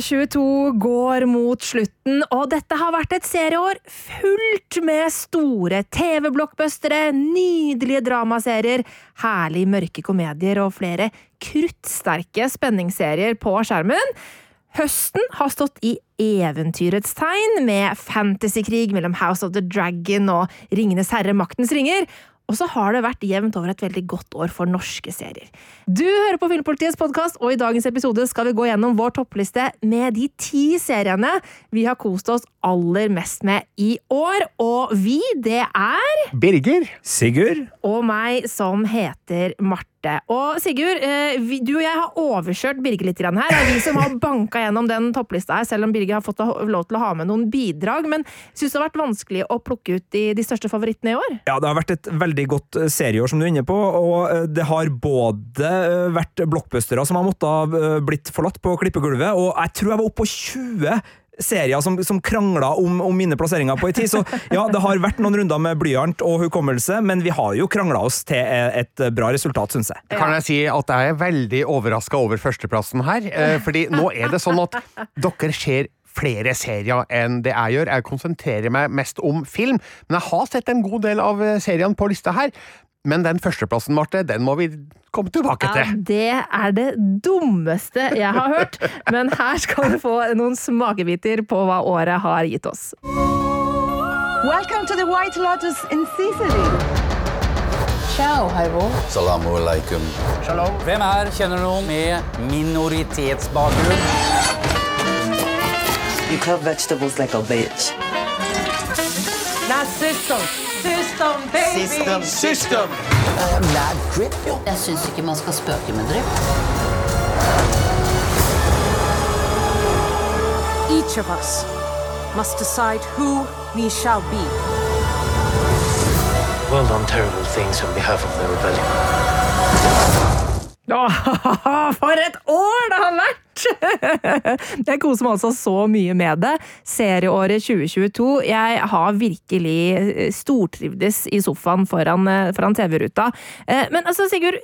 2022 går mot slutten, og dette har vært et serieår fullt med store TV-blockbustere, nydelige dramaserier, herlig mørke komedier og flere kruttsterke spenningsserier på skjermen. Høsten har stått i eventyrets tegn, med fantasykrig mellom House of the Dragon og Ringenes herre maktens ringer. Og så har det vært jevnt over et veldig godt år for norske serier. Du hører på Filmpolitiets podkast, og i dagens episode skal vi gå gjennom vår toppliste med de ti seriene vi har kost oss aller mest med i år. Og vi, det er Birger. Sigurd? Og meg, som heter Marte. Og Sigurd, eh, du og jeg har overkjørt Birger litt her. Det er vi som har banka gjennom den topplista her, selv om Birger har fått lov til å ha med noen bidrag. Men syns det har vært vanskelig å plukke ut de, de største favorittene i år? Ja, det har vært et veldig godt eh, serieår, som du er inne på. Og eh, det har både vært blockbustere som har måttet blitt forlatt på klippegulvet, og jeg tror jeg var oppe på 20 serier som, som krangla om, om mine plasseringer på en tid. Så ja, det har vært noen runder med blyant og hukommelse, men vi har jo krangla oss til et bra resultat, syns jeg. Kan jeg si at jeg er veldig overraska over førsteplassen her? Eh, fordi nå er det sånn at dere ser flere serier enn det jeg gjør. Jeg konsentrerer meg mest om film, men jeg har sett en god del av eh, seriene på lista her. Men den førsteplassen, Marte, den må vi komme tilbake til. Ja, det er det dummeste jeg har hørt, men her skal du få noen smakebiter på hva året har gitt oss. Welcome to the White Lotus in Sicily. Ciao, Halvor. Salamu alaikum. Hvem her kjenner noen med minoritetsbakgrunn? You cut vegetables like a bitch. Now system. System, baby. System, system. Jeg syns ikke man skal spøke med drypp. Each of us must decide who we shall be. well done terrible things on behalf of the rebellion. Åh, for et år det har vært! Jeg koser meg altså så mye med det. Serieåret 2022. Jeg har virkelig eh, stortrivdes i sofaen foran, eh, foran TV-ruta. Eh, Men altså, Sigurd.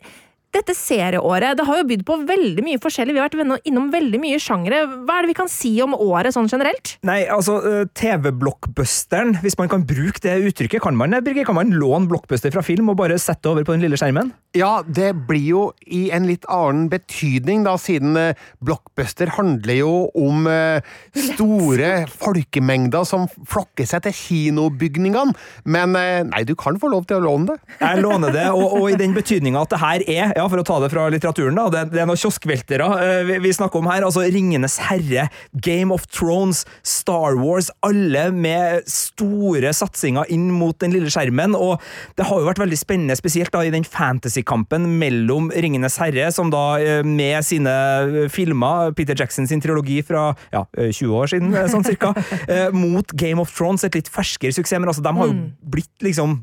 Dette serieåret det har jo bydd på veldig mye forskjellig. Vi har vært innom veldig mye sjangere. Hva er det vi kan si om året sånn generelt? Nei, altså, eh, TV-blockbusteren, hvis man kan bruke det uttrykket, kan man det, Birger? Kan man låne blockbuster fra film og bare sette det over på den lille skjermen? Ja, det blir jo i en litt annen betydning, da, siden eh, blockbuster handler jo om eh, store folkemengder som flokker seg til kinobygningene. Men eh, nei, du kan få lov til å låne det. Jeg låner det, og, og i den betydninga at det her er, ja, for å ta det fra litteraturen, da, det, det er noen kioskveltere eh, vi, vi snakker om her. altså Ringenes herre, Game of Thrones, Star Wars, alle med store satsinger inn mot den lille skjermen. Og det har jo vært veldig spennende, spesielt da i den fantasykampen mellom Ringenes herre, som da eh, med sine eh, filmer, Peter Jackson sin trilogi fra ja, eh, 20 år siden, sånn cirka, mot Game of Thrones, et litt ferskere suksess, men altså, de har jo blitt liksom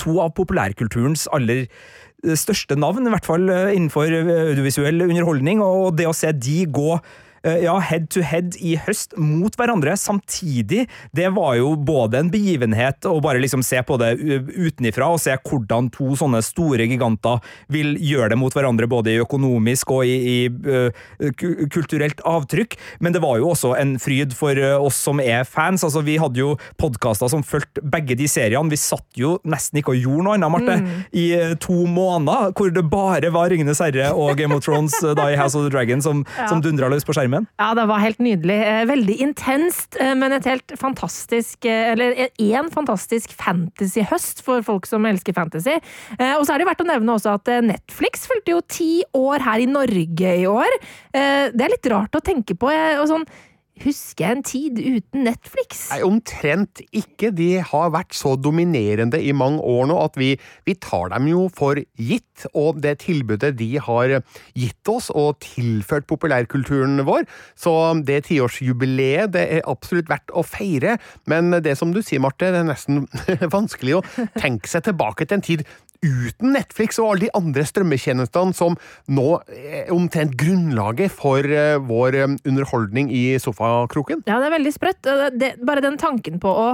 to av populærkulturens aller største navn, i hvert fall eh, innenfor eh, audiovisuell underholdning, og det å se de gå ja, head to head i høst mot hverandre samtidig, det var jo både en begivenhet å bare liksom se på det utenifra og se hvordan to sånne store giganter vil gjøre det mot hverandre, både i økonomisk og i, i eh, kulturelt avtrykk, men det var jo også en fryd for eh, oss som er fans. Altså, vi hadde jo podkaster som fulgte begge de seriene. Vi satt jo nesten ikke og gjorde noe annet, Marte, i eh, to måneder, hvor det bare var Ringenes herre og Game of Thrones eh, da i House of the Dragon som, som dundra løs på skjermen. Ja, det var helt nydelig. Eh, Veldig intenst, eh, men et helt fantastisk eh, Eller én fantastisk fantasy-høst for folk som elsker fantasy. Og så er det verdt å nevne også at Netflix fulgte jo ti år her i Norge i år. Det er litt rart å tenke på. Og sånn, Husker jeg en tid uten Netflix? Nei, omtrent ikke. De har vært så dominerende i mange år nå at vi, vi tar dem jo for gitt. Og det tilbudet de har gitt oss og tilført populærkulturen vår. Så det tiårsjubileet det er absolutt verdt å feire. Men det som du sier, Marte, det er nesten vanskelig å tenke seg tilbake til en tid uten Netflix og alle de andre strømmetjenestene som nå er omtrent grunnlaget for eh, vår eh, underholdning i sofakroken. Ja, det er veldig sprøtt. Det, det, bare den tanken på å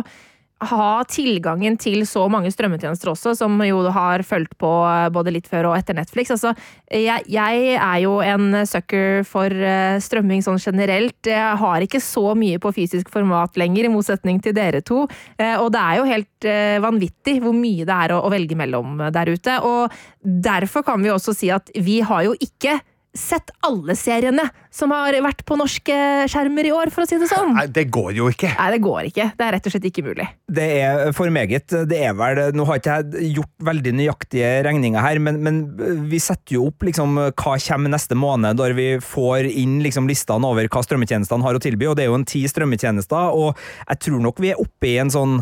ha tilgangen til så mange strømmetjenester også, som jo har fulgt på eh, både litt før og etter Netflix. Altså, jeg, jeg er jo en sucker for eh, strømming sånn generelt. Jeg har ikke så mye på fysisk format lenger, i motsetning til dere to. Eh, og det er jo helt vanvittig hvor mye det er å, å velge mellom der ute. Og derfor kan vi også si at vi har jo ikke sett alle seriene som har vært på norske skjermer i år, for å si det sånn. Nei, det går jo ikke. Nei, det går ikke. Det er rett og slett ikke mulig. Det er for meget. Det er vel Nå har ikke jeg gjort veldig nøyaktige regninger her, men, men vi setter jo opp liksom hva kommer neste måned, når vi får inn liksom listene over hva strømmetjenestene har å tilby, og det er jo en ti strømmetjenester, og jeg tror nok vi er oppe i en sånn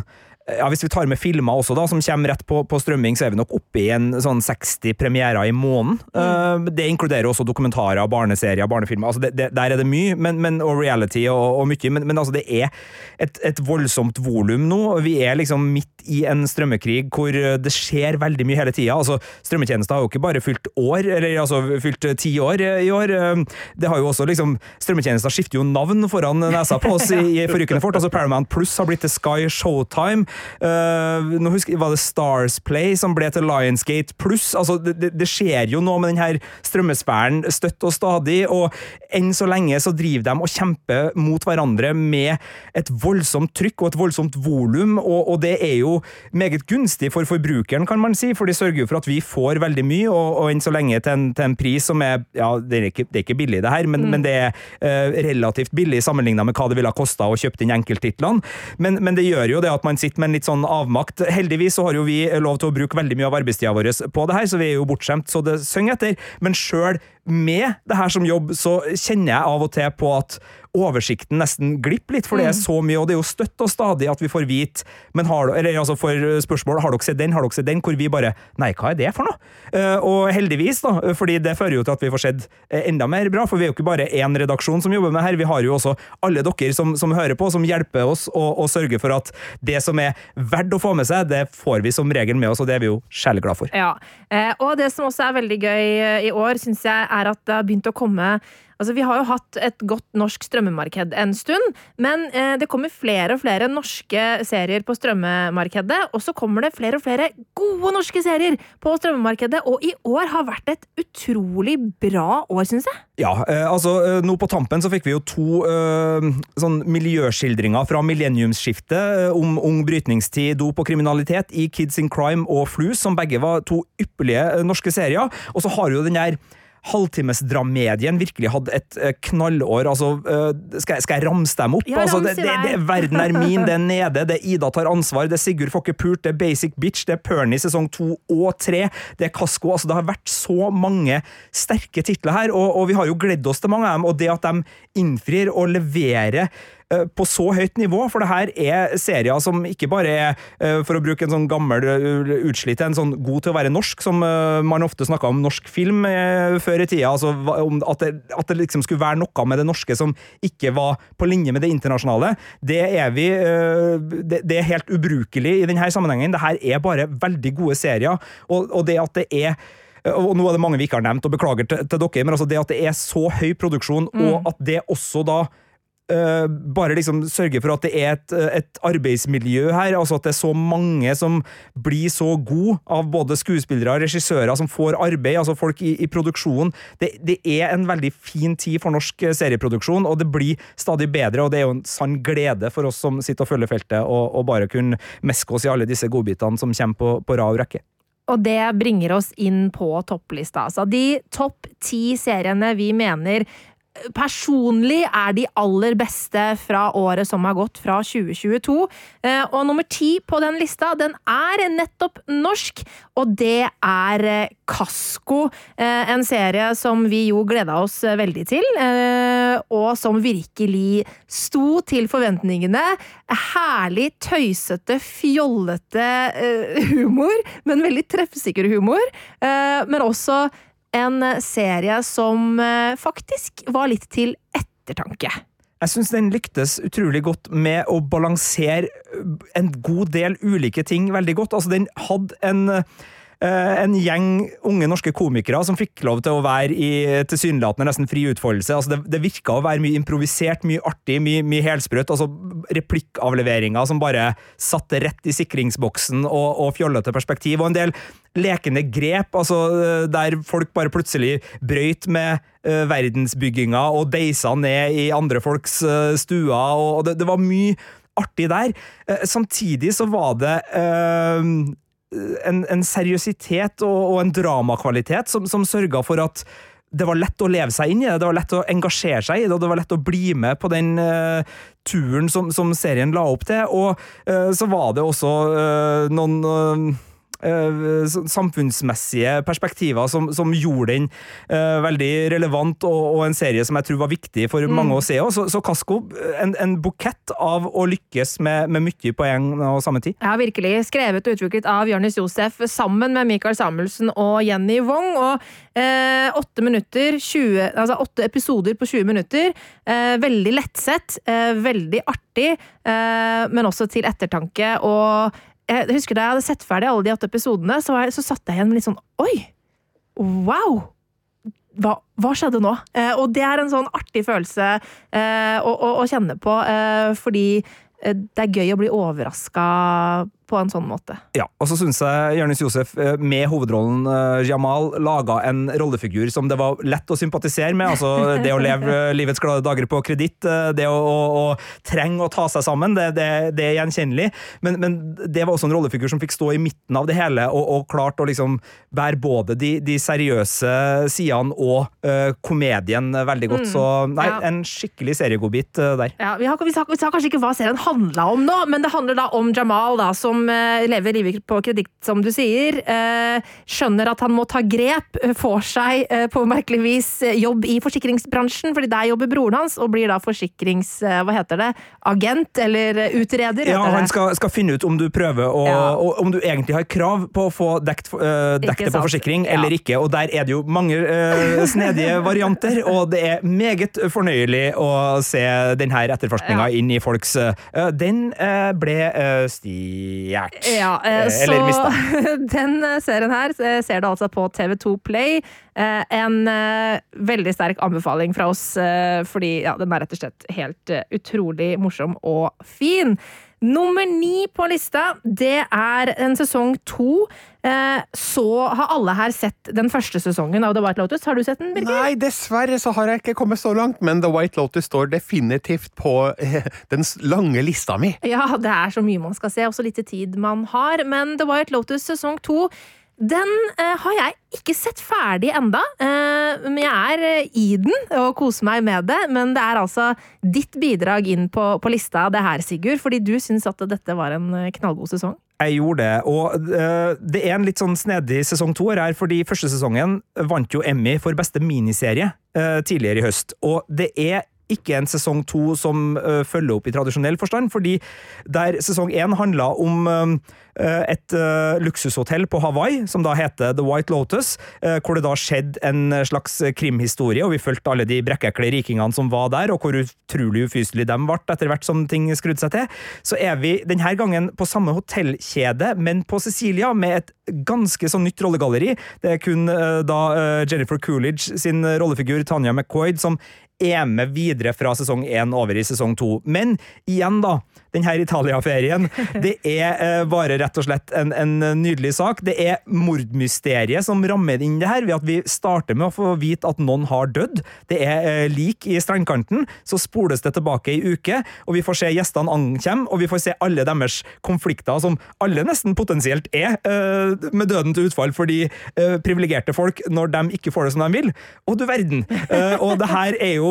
ja, Hvis vi tar med filmer også, da, som kommer rett på, på strømming, så er vi nok oppe i en sånn 60 premierer i måneden. Mm. Uh, det inkluderer også dokumentarer, barneserier, barnefilmer. Altså det, det, der er det mye, men, men, og reality og, og mye. Men, men, altså det er et, et voldsomt volum nå. Vi er liksom midt i en strømmekrig hvor det skjer veldig mye hele tida. Altså, strømmetjenester har jo ikke bare fylt år, eller altså fylt ti år i år. Uh, det har jo også liksom Strømmetjenester skifter jo navn foran nesa på oss i, i forrykende fort. Altså Paramount Pluss har blitt til Sky Showtime. Uh, nå husker, Var det Stars Play som ble til Lionsgate pluss? Altså, det, det, skjer jo noe med denne strømmesfæren støtt og stadig, og enn så lenge så driver de og kjemper mot hverandre med et voldsomt trykk og et voldsomt volum, og, og, det er jo meget gunstig for forbrukeren, kan man si, for de sørger jo for at vi får veldig mye, og, og enn så lenge til en, til en, pris som er Ja, det er ikke, det er ikke billig, det her, men, mm. men det er uh, relativt billig sammenligna med hva det ville ha kosta å kjøpe inn enkelttitlene, men, men det gjør jo det at man sitter med en litt sånn avmakt. Heldigvis så har jo vi lov til å bruke veldig mye av arbeidstida vår på det her, så vi er jo bortskjemt så det synger etter. Men sjøl med det her som jobb, så kjenner jeg av og til på at oversikten nesten glipper litt, for det er mm. så mye, og det er jo støtt og stadig at vi får vite men har, eller altså for spørsmål har dere sett den, har dere sett den, hvor vi bare Nei, hva er det for noe? Uh, og heldigvis, da, fordi det fører jo til at vi får sett eh, enda mer bra, for vi er jo ikke bare én redaksjon som jobber med her, vi har jo også alle dere som, som hører på, som hjelper oss og, og sørger for at det som er verdt å få med seg, det får vi som regel med oss, og det er vi jo sjeleglade for. Ja, uh, og det som også er veldig gøy i år, syns jeg, er at det har begynt å komme Altså, vi har jo hatt et godt norsk strømmemarked en stund, men eh, det kommer flere og flere norske serier på strømmemarkedet. Og så kommer det flere og flere gode norske serier på strømmemarkedet, og i år har vært et utrolig bra år, syns jeg. Ja, eh, altså eh, nå på tampen så fikk vi jo to eh, sånn miljøskildringer fra millenniumsskiftet eh, om ung brytningstid, dop og kriminalitet i Kids in Crime og Flus, som begge var to ypperlige eh, norske serier. Og så har jo den der halvtimesdrammedien virkelig hadde et uh, knallår. Altså, uh, skal, jeg, skal, jeg ramse dem opp? Ja, altså, det, det, det, Verden er min, det er nede, det er Ida tar ansvar, det er Sigurd får ikke pult, det er Basic Bitch, det er Pernie sesong to og tre, det er Kasko. Altså, det har vært så mange sterke titler her, og, og vi har jo gledd oss til mange av dem. Og det at de innfrir og leverer Eh, på så høyt nivå, for det her er serier som ikke bare er, eh, for å bruke en sånn gammel eh, utslitt, en sånn god til å være norsk, som man ofte snakka om norsk film før i tida, altså at det, at det liksom skulle være noe med det norske som ikke var på linje med det internasjonale, det er vi Det er helt ubrukelig i denne sammenhengen. Det her er bare veldig gode serier, og, og det at det er og nå er det mange vi ikke har nevnt, og beklager til, til dere, men altså det at det er så høy produksjon, mm. og at det også da Uh, bare liksom sørge for at det er et, et, arbeidsmiljø her, altså at det er så mange som blir så gode av både skuespillere og regissører som får arbeid, altså folk i, i produksjonen. Det, det, er en veldig fin tid for norsk serieproduksjon, og det blir stadig bedre, og det er jo en sann glede for oss som sitter og følger feltet, og, og bare kunne meske oss i alle disse godbitene som kommer på, på rad og rekke. Og det bringer oss inn på topplista. Altså de topp ti seriene vi mener personlig er de aller beste fra året som har gått, fra 2022. Eh, og nummer ti på den lista, den er nettopp norsk, og det er eh, Kasko. Eh, en serie som vi jo gleda oss veldig til, og som virkelig sto til forventningene. Herlig, tøysete, fjollete humor, men veldig treffsikker humor. Men også en serie som eh, faktisk var litt til ettertanke. Jeg syns den lyktes utrolig godt med å balansere en god del ulike ting veldig godt. Altså, den hadde en eh, en gjeng unge norske komikere som fikk lov til å være i tilsynelatende nesten fri utfoldelse. Altså det, det virka å være mye improvisert, mye artig, mye, mye helsprøtt. Altså replikkavleveringer som bare satte rett i sikringsboksen og, og fjollete perspektiv. Og en del lekende grep, altså der folk bare plutselig brøyt med uh, verdensbygginga og deisa ned i andre folks uh, stuer, og, og det, det, var mye artig der. Uh, samtidig så var det en, en, seriøsitet og, og en dramakvalitet som, som sørga for at det var lett å leve seg inn i det, det var lett å engasjere seg i det, og det var lett å bli med på den uh, turen som, som, serien la opp til. Og uh, så var det også uh, noen samfunnsmessige perspektiver som, som gjorde den uh, veldig relevant, og, og, en serie som jeg tror var viktig for mm. mange å se. Så, så Kasko, en, en, bukett av å lykkes med, med mye på en og samme tid. Ja, virkelig. Skrevet og utviklet av Jonis Josef sammen med Michael Samuelsen og Jenny Wong. og uh, åtte minutter, 20, altså åtte episoder på 20 minutter. veldig lettsett, veldig artig, men også til ettertanke. og jeg husker Da jeg hadde sett ferdig alle de åtte episodene, så, jeg, så satt jeg igjen med litt sånn Oi! Wow! Hva, hva skjedde nå? Eh, og det er en sånn artig følelse eh, å, å, å, kjenne på, eh, fordi Eh, det er gøy å bli overraska på en sånn måte. Ja, og så syns jeg Jonis Josef eh, med hovedrollen eh, Jamal laga en rollefigur som det var lett å sympatisere med. Altså det å leve livets glade dager på kreditt, det å, å, å, trenge å ta seg sammen, det, det, det er gjenkjennelig. Men, men, det var også en rollefigur som fikk stå i midten av det hele, og, og klart å liksom bære både de, de seriøse sidene og uh, komedien veldig godt. Mm, så nei, ja. en skikkelig seriegodbit uh, der. Ja, vi, har, vi, sa, vi sa kanskje ikke hva serien handla om nå, men det handler da om Jamal, da, som uh, lever livet på kreditt, som du sier. Uh, skjønner at han må ta grep, uh, får seg på merkelig vis jobb i forsikringsbransjen, fordi der jobber broren hans, og blir da forsikrings... hva heter det? Agent, eller utreder? Ja, han skal, skal, finne ut om du prøver å ja. Om du egentlig har krav på å få dekt, dekt det på forsikring ja. eller ikke, og der er det jo mange snedige varianter, og det er meget fornøyelig å se denne etterforskninga ja. inn i folks uh, den uh, ble eh, stjålet. Ja, eller mista. Den serien her ser du altså på TV2 Play. En veldig sterk anbefaling fra oss, fordi ja, den er rett og slett helt utrolig morsom og fin. Nummer ni på lista, det er en sesong to. Eh, så har alle her sett den første sesongen av The White Lotus. Har du sett den, Birger? Nei, dessverre så har jeg ikke kommet så langt, men The White Lotus står definitivt på eh, den lange lista mi. Ja, det er så mye man skal se, og så lite tid man har. Men The White Lotus sesong to den eh, har jeg ikke sett ferdig enda, eh, men jeg er eh, i den og koser meg med det. Men det er altså ditt bidrag inn på, på lista, det her, Sigurd, fordi du syns at dette var en eh, knallgod sesong. Jeg gjorde det, og uh, det er en litt sånn snedig sesong to her, fordi første sesongen vant jo Emmy for beste miniserie uh, tidligere i høst. Og det er ikke en sesong to som uh, følger opp i tradisjonell forstand, fordi der sesong én handla om uh, et uh, luksushotell på Hawaii, som da heter The White Lotus, hvor det da skjedde en slags krimhistorie, og vi fulgte alle de brekkekle rikingene som var der, og hvor utrolig ufyselige de ble etter hvert som ting skrudde seg til. Så er vi denne gangen på samme hotellkjede, men på Sicilia, med et ganske så nytt rollegalleri. Det er kun da Jennifer Coolidge sin rollefigur Tanya McCoyd som er med videre fra sesong én over i sesong to. Men igjen, da. Denne Italia-ferien. Det er eh, bare rett og slett en, en, nydelig sak. Det er mordmysteriet som rammer inn det her, ved at vi starter med å få vite at noen har dødd. Det er eh, lik i strandkanten. Så spoles det tilbake ei uke, og vi får se gjestene ankomme, og vi får se alle deres konflikter, som alle nesten potensielt er eh, med døden til utfall for de privilegerte folk, når de ikke får det som de vil. Og du verden! Eh, og det her er jo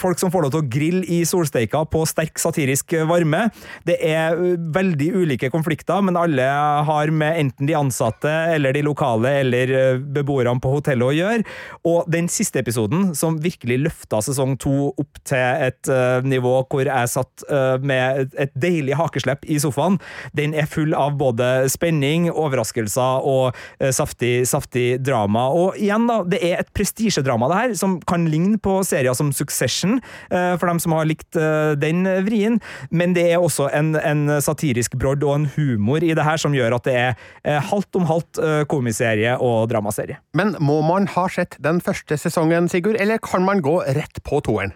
folk som får lov til å grille i solsteika på sterk satirisk varme. Det er veldig ulike konflikter, men alle har med enten de ansatte eller de lokale eller øh, beboerne på hotellet å gjøre. Og den siste episoden, som virkelig løfta sesong to opp til et uh, nivå hvor jeg satt uh, med et deilig hakeslepp i sofaen, den er full av både spenning, overraskelser og uh, saftig, saftig drama. Og igjen, da, det er et prestisjedrama, det her, som kan ligne på serier som Succession, eh, for dem som har likt eh, den vrien. Men det er også en, en satirisk brodd og en humor i det her som gjør at det er eh, halvt om halvt eh, komiserie og dramaserie. Men må man ha sett den første sesongen, Sigurd, eller kan man gå rett på toeren?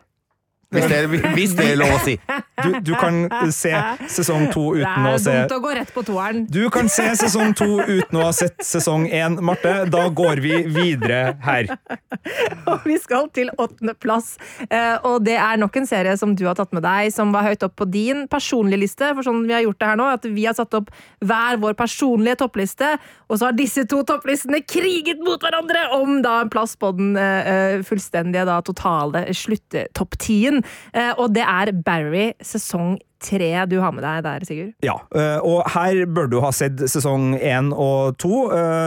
Hvis det, hvis det er lov å si. Du, du kan se sesong to uten å se Det er dumt å gå rett på toeren. Du kan se sesong to uten å ha sett sesong én, Marte. Da går vi videre her. Og vi skal til åttendeplass. Eh, og det er nok en serie som du har tatt med deg, som var høyt opp på din personlige liste. For sånn vi har gjort det her nå, at vi har satt opp hver vår personlige toppliste, og så har disse to topplistene kriget mot hverandre om da en plass på den uh, fullstendige, da totale slutt-topp tien. Uh, og det er Barry sesong tre du har med deg der, Sigurd? Ja, uh, og her bør du ha sett sesong én og to.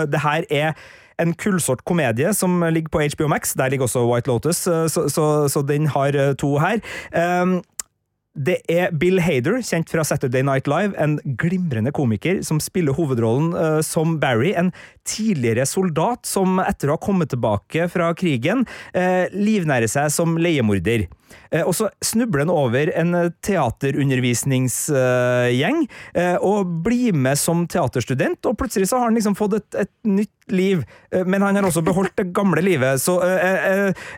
Det her er en kullsort komedie som ligger på HBO Max. Der ligger også White Lotus, så, så, så den har to her. Um, det er Bill Hader, kjent fra Saturday Night Live, en glimrende komiker som spiller hovedrollen som Barry, en tidligere soldat som etter å ha kommet tilbake fra krigen, uh, livnærer seg som leiemorder. Uh, og så snubler han over en teaterundervisningsgjeng og blir med som teaterstudent, og plutselig så har han liksom fått et, et nytt liv, men han har også beholdt det gamle livet. Så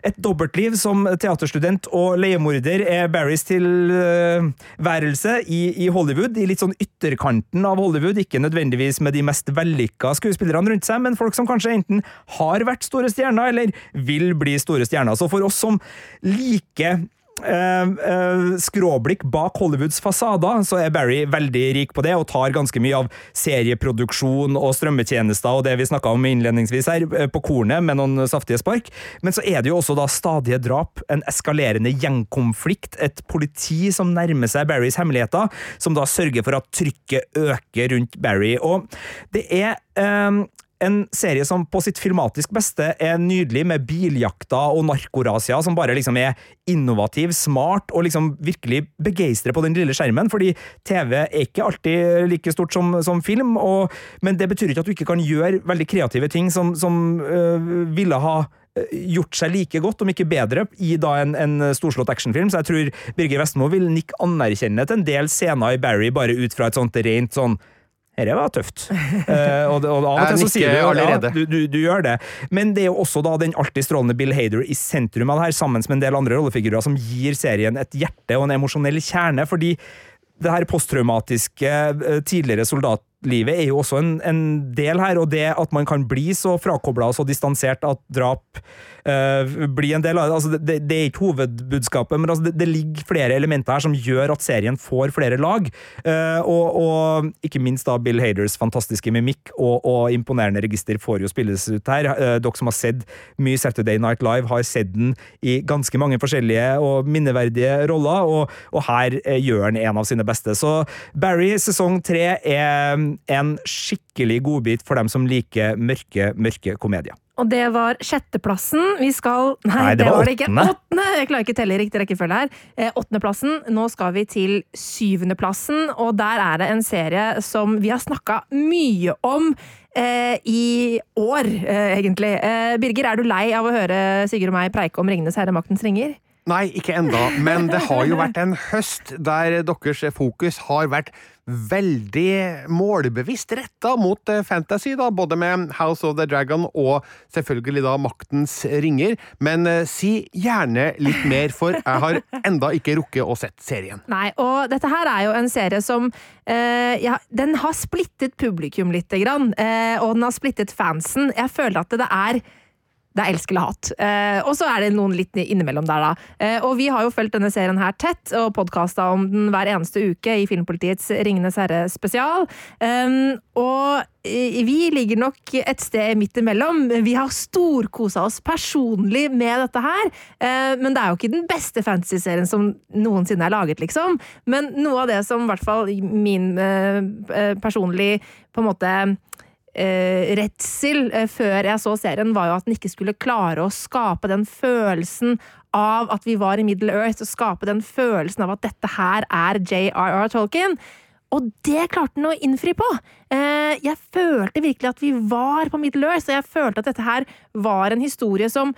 et dobbeltliv som teaterstudent og leiemorder er Barrys tilværelse i, i Hollywood, i litt sånn ytterkanten av Hollywood, ikke nødvendigvis med de mest vellykka skuespillerne rundt seg, men folk som kanskje enten har vært store stjerner, eller vil bli store stjerner. Så for oss som liker Uh, uh, skråblikk bak Hollywoods fasader, så er Barry veldig rik på det, og tar ganske mye av serieproduksjon og strømmetjenester og det vi snakka om innledningsvis her, uh, på kornet med noen saftige spark. Men så er det jo også da stadige drap, en eskalerende gjengkonflikt, et politi som nærmer seg Barrys hemmeligheter, som da sørger for at trykket øker rundt Barry. Og det er en serie som på sitt filmatisk beste er nydelig, med biljakter og narkorasia, som bare liksom er innovativ, smart og liksom virkelig begeistrer på den lille skjermen, fordi TV er ikke alltid like stort som, som film, og, men det betyr ikke at du ikke kan gjøre veldig kreative ting som, som øh, ville ha gjort seg like godt, om ikke bedre, i da en, en storslått actionfilm. Så jeg tror Birger Vestmo vil nikke anerkjennende til en del scener i Barry bare ut fra et sånt rent sånn dette var tøft. Uh, og, og, av og til så sier du ja, du, du, du, gjør det. Men det er jo også da den alltid strålende Bill Hader i sentrum av det her, sammen med en del andre rollefigurer, som gir serien et hjerte og en emosjonell kjerne. fordi det her posttraumatiske tidligere soldatlivet er jo også en, en, del her, og det at man kan bli så frakobla og så distansert at drap uh, blir en del av. Altså, det, det, er ikke hovedbudskapet, men altså, det, det, ligger flere elementer her som gjør at serien får flere lag. Uh, og, og, ikke minst da Bill Haders fantastiske mimikk og, og imponerende register får jo spilles ut her. Uh, dere som har sett mye Saturday Night Live, har sett den i ganske mange forskjellige og minneverdige roller, og, og her gjør han en av sine beste. Så Barry sesong tre er en skikkelig godbit for dem som liker mørke, mørke komedier. Og det var sjetteplassen. Vi skal Nei, nei det, det, var, det ikke. Åttende! Jeg klarer ikke å telle i riktig rekkefølge her. Eh, åttendeplassen. Nå skal vi til syvendeplassen, og der er det en serie som vi har snakka mye om. Eh, I år, eh, egentlig. Eh, Birger, er du lei av å høre Sigurd og meg preike om Ringenes herre, maktens ringer? Nei, ikke enda, men det har jo vært en høst der deres fokus har vært veldig målbevisst retta mot eh, fantasy, da, både med House of the Dragon og selvfølgelig da Maktens ringer. Men eh, si gjerne litt mer, for jeg har enda ikke rukket å sett serien. Nei, og dette her er jo en serie som eh, ja, Den har splittet publikum lite grann, eh, og den har splittet fansen. Jeg føler at det er det er elsk eller hat. Eh, og så er det noen litt innimellom der, da. Eh, og vi har jo fulgt denne serien her tett, og podkasta om den hver eneste uke i Filmpolitiets Ringenes herre spesial. Eh, og vi ligger nok et sted midt imellom. Vi har storkosa oss personlig med dette her. Eh, men det er jo ikke den beste fantasy-serien som noensinne er laget, liksom. Men noe av det som i hvert fall min eh, eh personlig på en måte eh, redsel eh, før jeg så serien, var jo at den ikke skulle klare å skape den følelsen av at vi var i Middle Earth, og skape den følelsen av at dette her er J.R.R. Tolkien. Og det klarte den å innfri på! Eh, jeg følte virkelig at vi var på Middle Earth, og jeg følte at dette her var en historie som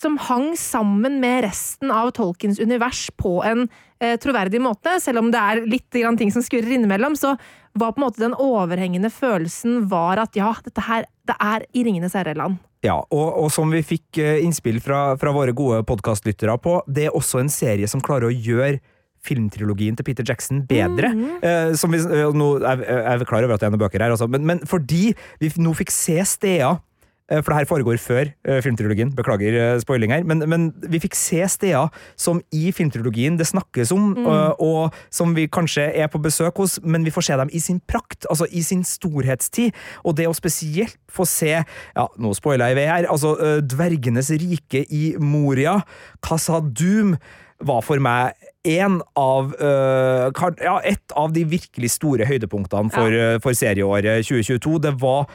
som hang sammen med resten av Tolkiens univers på en eh, troverdig måte. Selv om det er litt grann ting som skurrer innimellom, så var på en måte den overhengende følelsen var at ja, dette her, det er i Ringenes herre-land. Ja, og, og, som vi fikk eh, innspill fra, fra våre gode podkastlyttere på, det er også en serie som klarer å gjøre filmtrilogien til Peter Jackson bedre. Mm -hmm. eh, som vi, eh, nå, jeg, jeg, er klar over at det er noen bøker her, altså, men, men fordi vi nå fikk se steder for det her foregår før uh, filmtrilogien. Beklager uh, spoiling her. Men, men, vi fikk se steder som i filmtrilogien det snakkes om, mm. og som vi kanskje er på besøk hos, men vi får se dem i sin prakt, altså i sin storhetstid. Og det å spesielt få se ja, nå spoiler jeg ved her, altså dvergenes rike i Moria, Kasadum var for meg en av ja, et av de virkelig store høydepunktene for, for serieåret 2022. Det var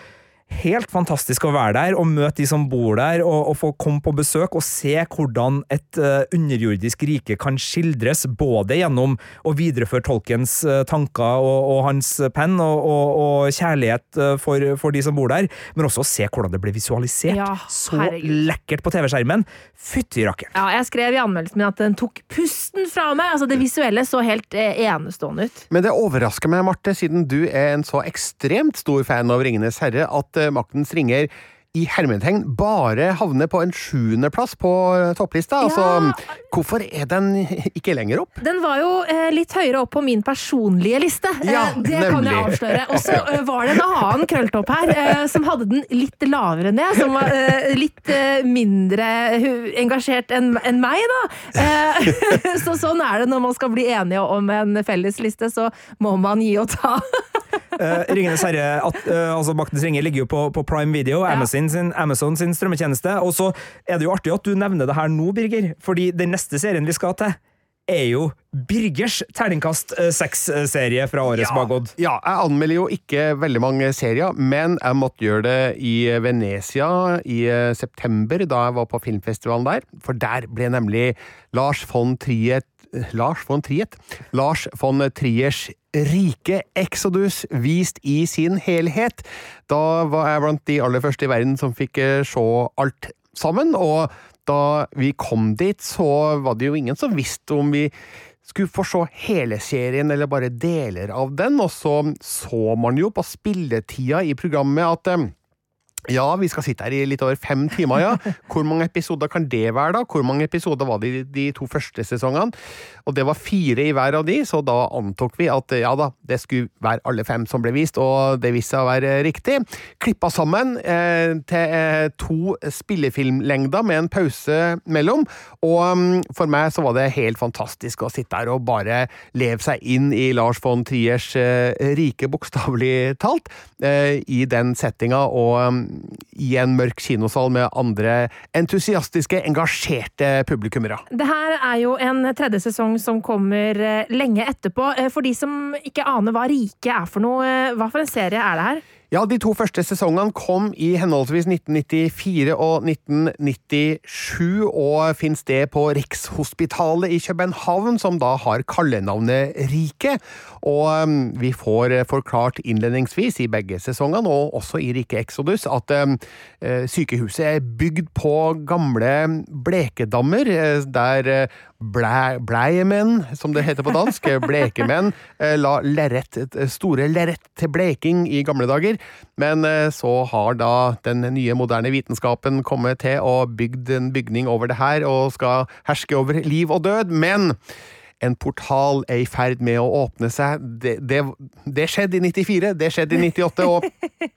helt fantastisk å være der og møte de som bor der, og, og få komme på besøk og se hvordan et uh, underjordisk rike kan skildres, både gjennom å videreføre Tolkens uh, tanker og, og, hans penn og, og kjærlighet uh, for, for, de som bor der, men også se hvordan det ble visualisert. Ja, så lekkert på TV-skjermen. Fytti rakkeren. Ja, jeg skrev i anmeldelsen min at den tok pusten fra meg. Altså, det visuelle så helt enestående ut. Men det overrasker meg, Marte, siden du er en så ekstremt stor fan av Ringenes herre, at maktens ringer i hermetegn bare havner på en sjuendeplass på topplista. Altså, ja. Altså, hvorfor er den ikke lenger opp? Den var jo eh, litt høyere opp på min personlige liste. Eh, det nemlig. kan jeg avsløre. Og så eh, var det en annen krølltopp her eh, som hadde den litt lavere ned. Som var eh, litt eh, mindre engasjert enn en meg, da. så sånn er det når man skal bli enige om en felles liste, så må man gi og ta. Uh, Ringenes herre, at, uh, altså Maktens ringer ligger jo på, på Prime Video, ja. Amazon, sin, Amazon sin strømmetjeneste. Og så er det jo artig at du nevner det her nå, Birger, fordi den neste serien vi skal til, er jo Birgers terningkast eh, seks-serie fra årets ja, Bagodd. Ja, jeg anmelder jo ikke veldig mange serier, men jeg måtte gjøre det i Venezia i september, da jeg var på filmfestivalen der. For der ble nemlig Lars von Triet Lars von Triet Lars von Triers rike Exodus vist i sin helhet. Da var jeg blant de aller første i verden som fikk eh, se alt sammen, og da vi kom dit, så var det jo ingen som visste om vi skulle få se hele serien eller bare deler av den, og så så man jo på spilletida i programmet at eh, ja, vi skal sitte her i litt over fem timer, ja. Hvor mange episoder kan det være, da? Hvor mange episoder var det i de to første sesongene? Og det var fire i hver av de, så da antok vi at ja da, det skulle være alle fem som ble vist, og det viste seg å være riktig. Klippa sammen eh, til eh, to spillefilmlengder med en pause mellom, og um, for meg så var det helt fantastisk å sitte her og bare leve seg inn i Lars von Triers eh, rike, bokstavelig talt, eh, i den settinga. og um, i en mørk kinosal med andre entusiastiske, engasjerte publikummere. Det her er jo en tredje sesong som kommer eh, lenge etterpå. Eh, for de som ikke aner hva Rike er for noe, eh, hva for en serie er det her? Ja, de to første sesongene kom i henholdsvis 1994 og 1997, og finnes det på Rikshospitalet i København, som da har kallenavnet Riket. Og um, vi får forklart innledningsvis i begge sesongene, og også i Rike Exodus, at um, eh, sykehuset er bygd på gamle blekedammer, eh, der eh, Bleiemenn, som det heter på dansk, blekemenn, la lerret, store lerret til bleking i gamle dager. Men eh, så har da den nye, moderne vitenskapen kommet til og bygd en bygning over det her, og skal herske over liv og død. Men en portal er i ferd med å åpne seg. Det, det, det, skjedde i 94, det skjedde i 98, og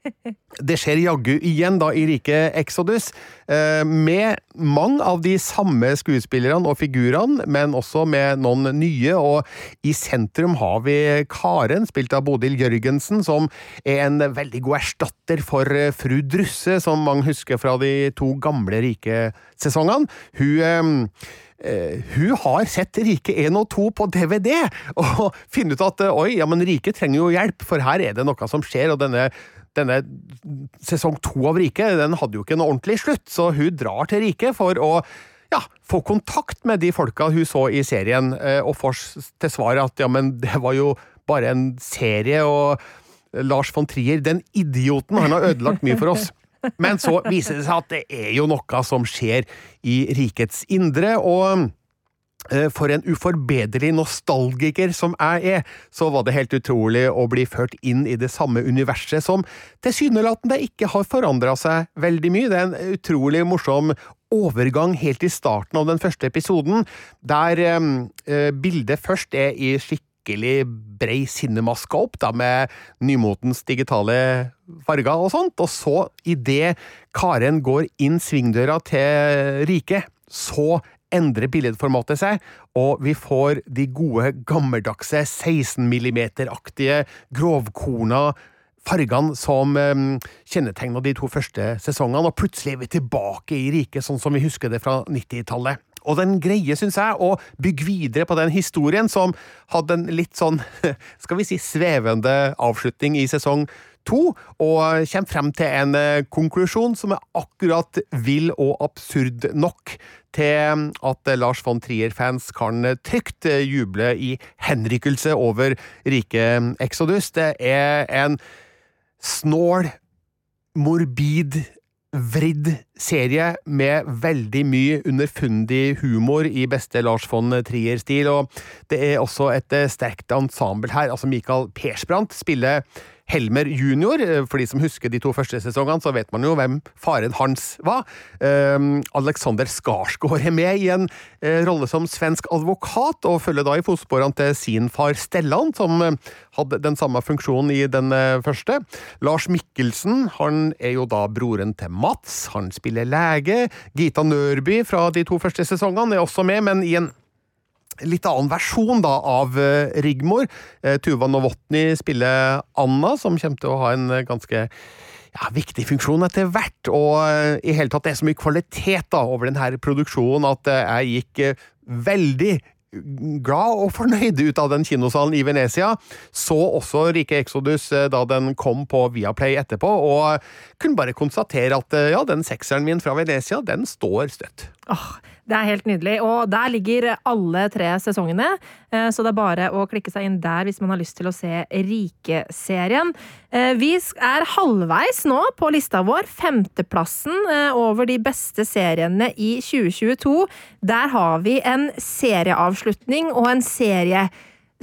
det skjer jaggu igjen da i rike Exodus. Eh, med mange av de samme skuespillerne og figurene, men også med noen nye. Og i sentrum har vi Karen, spilt av Bodil Jørgensen, som er en veldig god erstatter for eh, fru Drusse, som mange husker fra de to gamle rike sesongene. Hun eh, hun har sett Rike 1 og 2 på DVD, og finner ut at uh, oi, ja, men Rike trenger jo hjelp, for her er det noe som skjer, og denne, denne sesong to av Rike den hadde jo ikke en ordentlig slutt, så hun drar til Rike for å ja, få kontakt med de folka hun så i serien, uh, og får til svar at ja, men det var jo bare en serie, og Lars von Trier, den idioten, han har ødelagt mye for oss. Men så viser det seg at det er jo noe som skjer i rikets indre, og eh, for en uforbederlig nostalgiker som jeg er, så var det helt utrolig å bli ført inn i det samme universet som tilsynelatende ikke har forandra seg veldig mye. Det er en utrolig morsom overgang helt i starten av den første episoden, der eh, bildet først er i skikkelig brei cinemascope, da, med nymotens digitale farger og sånt, og så, idet Karen går inn svingdøra til riket, så endrer billedformatet seg, og vi får de gode, gammeldagse 16 mm-aktige grovkorna fargene som um, kjennetegna de to første sesongene, og plutselig er vi tilbake i riket sånn som vi husker det fra 90-tallet. Og den greier, syns jeg, å bygge videre på den historien som hadde en litt sånn, skal vi si, svevende avslutning i sesong to, og kommer frem til en konklusjon som er akkurat vill og absurd nok til at Lars von Trier-fans kan trygt juble i henrykkelse over rike Exodus. Det er en snål, morbid, vridd serie med veldig mye underfundig humor i beste Lars von Trier-stil, og det er også et sterkt ensemble her. Altså, Michael Persbrandt spiller Helmer junior. For de som husker de to første sesongene, så vet man jo hvem faren hans var. Um, Alexander Skarsgård er med i en uh, rolle som svensk advokat, og følger da i fotsporene til sin far Stellan, som uh, hadde den samme funksjonen i den første. Lars Mikkelsen han er jo da broren til Mats. Han spiller lege. Gita Nørby fra de to første sesongene er også med, men i en litt annen versjon da av Rigmor. Tuva Novotny spiller Anna, som kommer til å ha en ganske ja, viktig funksjon etter hvert, og i hele tatt det er så mye kvalitet da over denne produksjonen at jeg gikk veldig glad og fornøyd ut av den kinosalen i Venezia. Så også Rike Exodus da den kom på Viaplay etterpå, og kunne bare konstatere at ja, den sekseren min fra Venezia, den står støtt. Åh, det er helt nydelig. Og der ligger alle tre sesongene, så det er bare å klikke seg inn der hvis man har lyst til å se Rike-serien. Vi er halvveis nå på lista vår. Femteplassen over de beste seriene i 2022. Der har vi en serieavslutning og en serie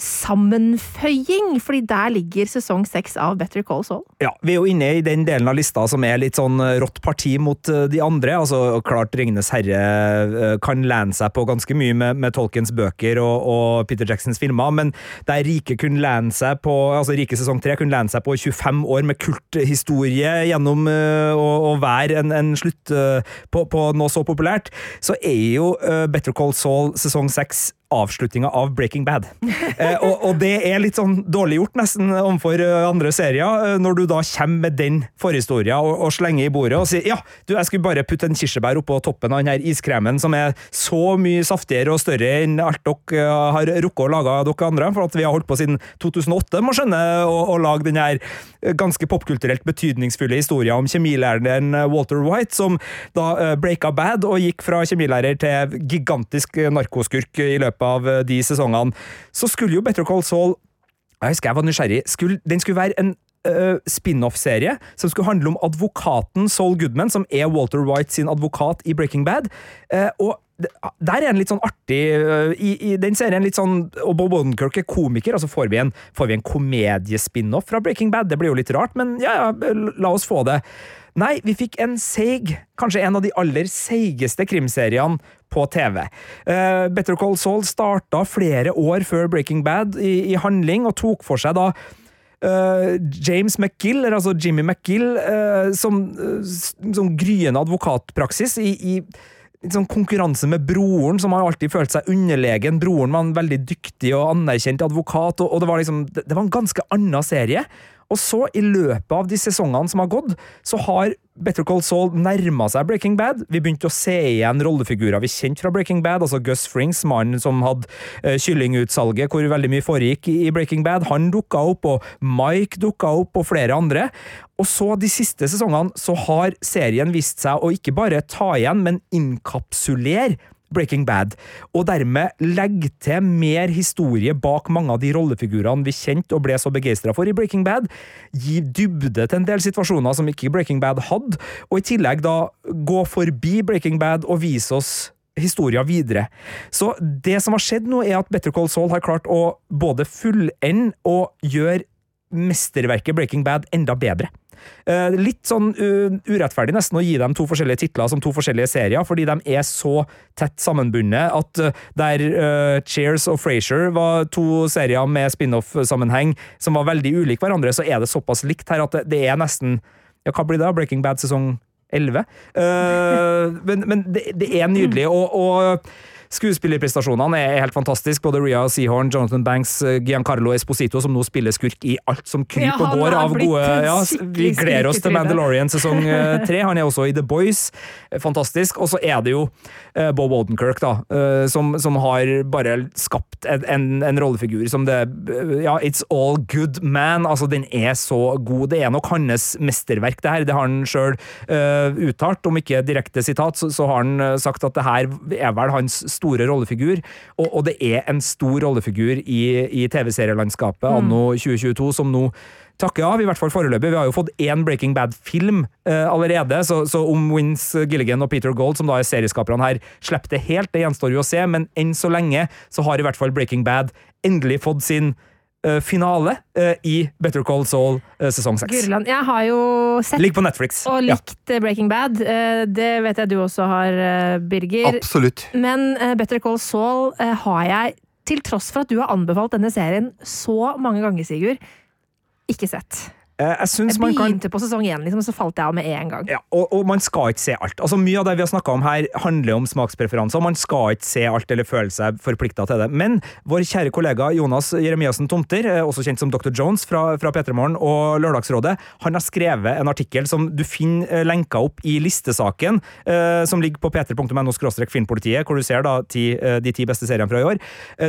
sammenføying, fordi der ligger sesong seks av Better Call Saul. Ja, vi er jo inne i den delen av lista som er litt sånn rått parti mot de andre. altså Klart Ringenes herre kan lene seg på ganske mye med, med Tolkiens bøker og, og, Peter Jacksons filmer, men der Rike kunne lene seg på altså Rike sesong tre kunne lene seg på 25 år med kulthistorie gjennom å, å, være en, en slutt på, på, noe så populært, så er jo Better Call Saul sesong seks avslutninga av Breaking Bad. Eh, og, og, det er litt sånn dårlig gjort, nesten, overfor andre serier, når du da kommer med den forhistoria og, og, slenger i bordet og sier ja, du, jeg skulle bare putte en kirsebær oppå toppen av den her iskremen som er så mye saftigere og større enn alt dere har rukket å lage, dere andre, for at vi har holdt på siden 2008, må skjønne, å, lage den her ganske popkulturelt betydningsfulle historien om kjemilæreren Walter White, som da breaka bad og gikk fra kjemilærer til gigantisk narkoskurk i løpet av de sesongene, så skulle jo Better Call Saul Jeg husker jeg var nysgjerrig. Skulle, den skulle være en uh, spin-off-serie som skulle handle om advokaten Saul Goodman, som er Walter White sin advokat i Breaking Bad. Uh, og der er en litt sånn artig i, i, den serien litt sånn Og Bob Odenkirk er komiker, altså får vi en, en komediespin-off fra Breaking Bad. Det blir jo litt rart, men ja, ja, la oss få det. Nei, vi fikk en seig, kanskje en av de aller seigeste krimseriene på TV. Uh, Better Call Saul starta flere år før Breaking Bad i, i handling, og tok for seg da Uh, James McGill, altså Jimmy McGill, uh, som, som gryende advokatpraksis i, i sånn konkurranse med broren, som har alltid følt seg underlegen. Broren var en veldig dyktig og anerkjent advokat, og, og det, var liksom, det, det var en ganske annen serie. Og så, i løpet av de sesongene som har gått, så har Better Call Saul nærma seg Breaking Bad. Vi begynte å se igjen rollefigurer vi kjente fra Breaking Bad, altså Gus Frings, mannen som hadde uh, kyllingutsalget hvor veldig mye foregikk i, Breaking Bad. Han dukka opp, og Mike dukka opp, og flere andre. Og så, de siste sesongene, så har serien vist seg å ikke bare ta igjen, men inkapsulere Breaking Bad, og dermed legge til mer historie bak mange av de rollefigurene vi kjente og ble så begeistra for i Breaking Bad, gi dybde til en del situasjoner som ikke Breaking Bad hadde, og i tillegg da gå forbi Breaking Bad og vise oss historia videre. Så det som har skjedd nå, er at Better Call Saul har klart å både fullende og gjøre mesterverket Breaking Bad enda bedre. Uh, litt sånn uh, urettferdig nesten å gi dem to forskjellige titler som to forskjellige serier, fordi de er så tett sammenbundet at uh, der Cheers og Frasier var to serier med spin-off-sammenheng som var veldig ulike hverandre, så er det såpass likt her at det, det er nesten Ja, hva blir det? Breaking Bad sesong 11? men, men det, det, er nydelig, og, og Skuespillerprestasjonene er helt fantastiske. Både Ria Seahorn, Jonathan Banks, eh, Giancarlo Esposito, som nå spiller skurk i alt som kryper og går av gode ja, Vi gleder oss til Mandalorian sesong eh, tre. Han er også i The Boys. Fantastisk. Og så er det jo uh, Bob Odenkirk, da, som, som, har bare skapt en, en, en rollefigur som det Ja, it's all good man. Altså, den er så god. Det er nok hans mesterverk, det her. Det har han sjøl uh, uttalt. Om ikke direkte sitat, så, så, har han sagt at det her er vel hans store rollefigur, og, og det er en stor rollefigur i, i TV-serielandskapet mm. anno 2022, som nå takker av, i hvert fall foreløpig. Vi har jo fått én Breaking Bad-film eh, allerede, så, så, om Wins Gilligan og Peter Gold, som da er serieskaperne her, slipper det helt, det gjenstår jo å se, men enn så lenge så har i hvert fall Breaking Bad endelig fått sin finale uh, i Better Call Saul uh, sesong seks. Gurland, jeg har jo sett Ligg på Netflix. og likt ja. Breaking Bad. det vet jeg du også har, Birger. Absolutt. Men Better Call Saul har jeg, til tross for at du har anbefalt denne serien så mange ganger, Sigurd, ikke sett. Eh, jeg, jeg begynte kan... på sesong én, liksom, så falt jeg av med en gang. Ja, og, og, man skal ikke se alt. Altså, mye av det vi har snakka om her, handler om smakspreferanser. Man skal ikke se alt eller føle seg forplikta til det. Men vår kjære kollega Jonas Jeremiassen Tomter, eh, også kjent som Dr. Jones fra, fra P3 Morgen og Lørdagsrådet, han har skrevet en artikkel som du finner eh, lenka opp i listesaken, eh, som ligger på p3.no filmpolitiet, hvor du ser da ti, de ti beste seriene fra i år.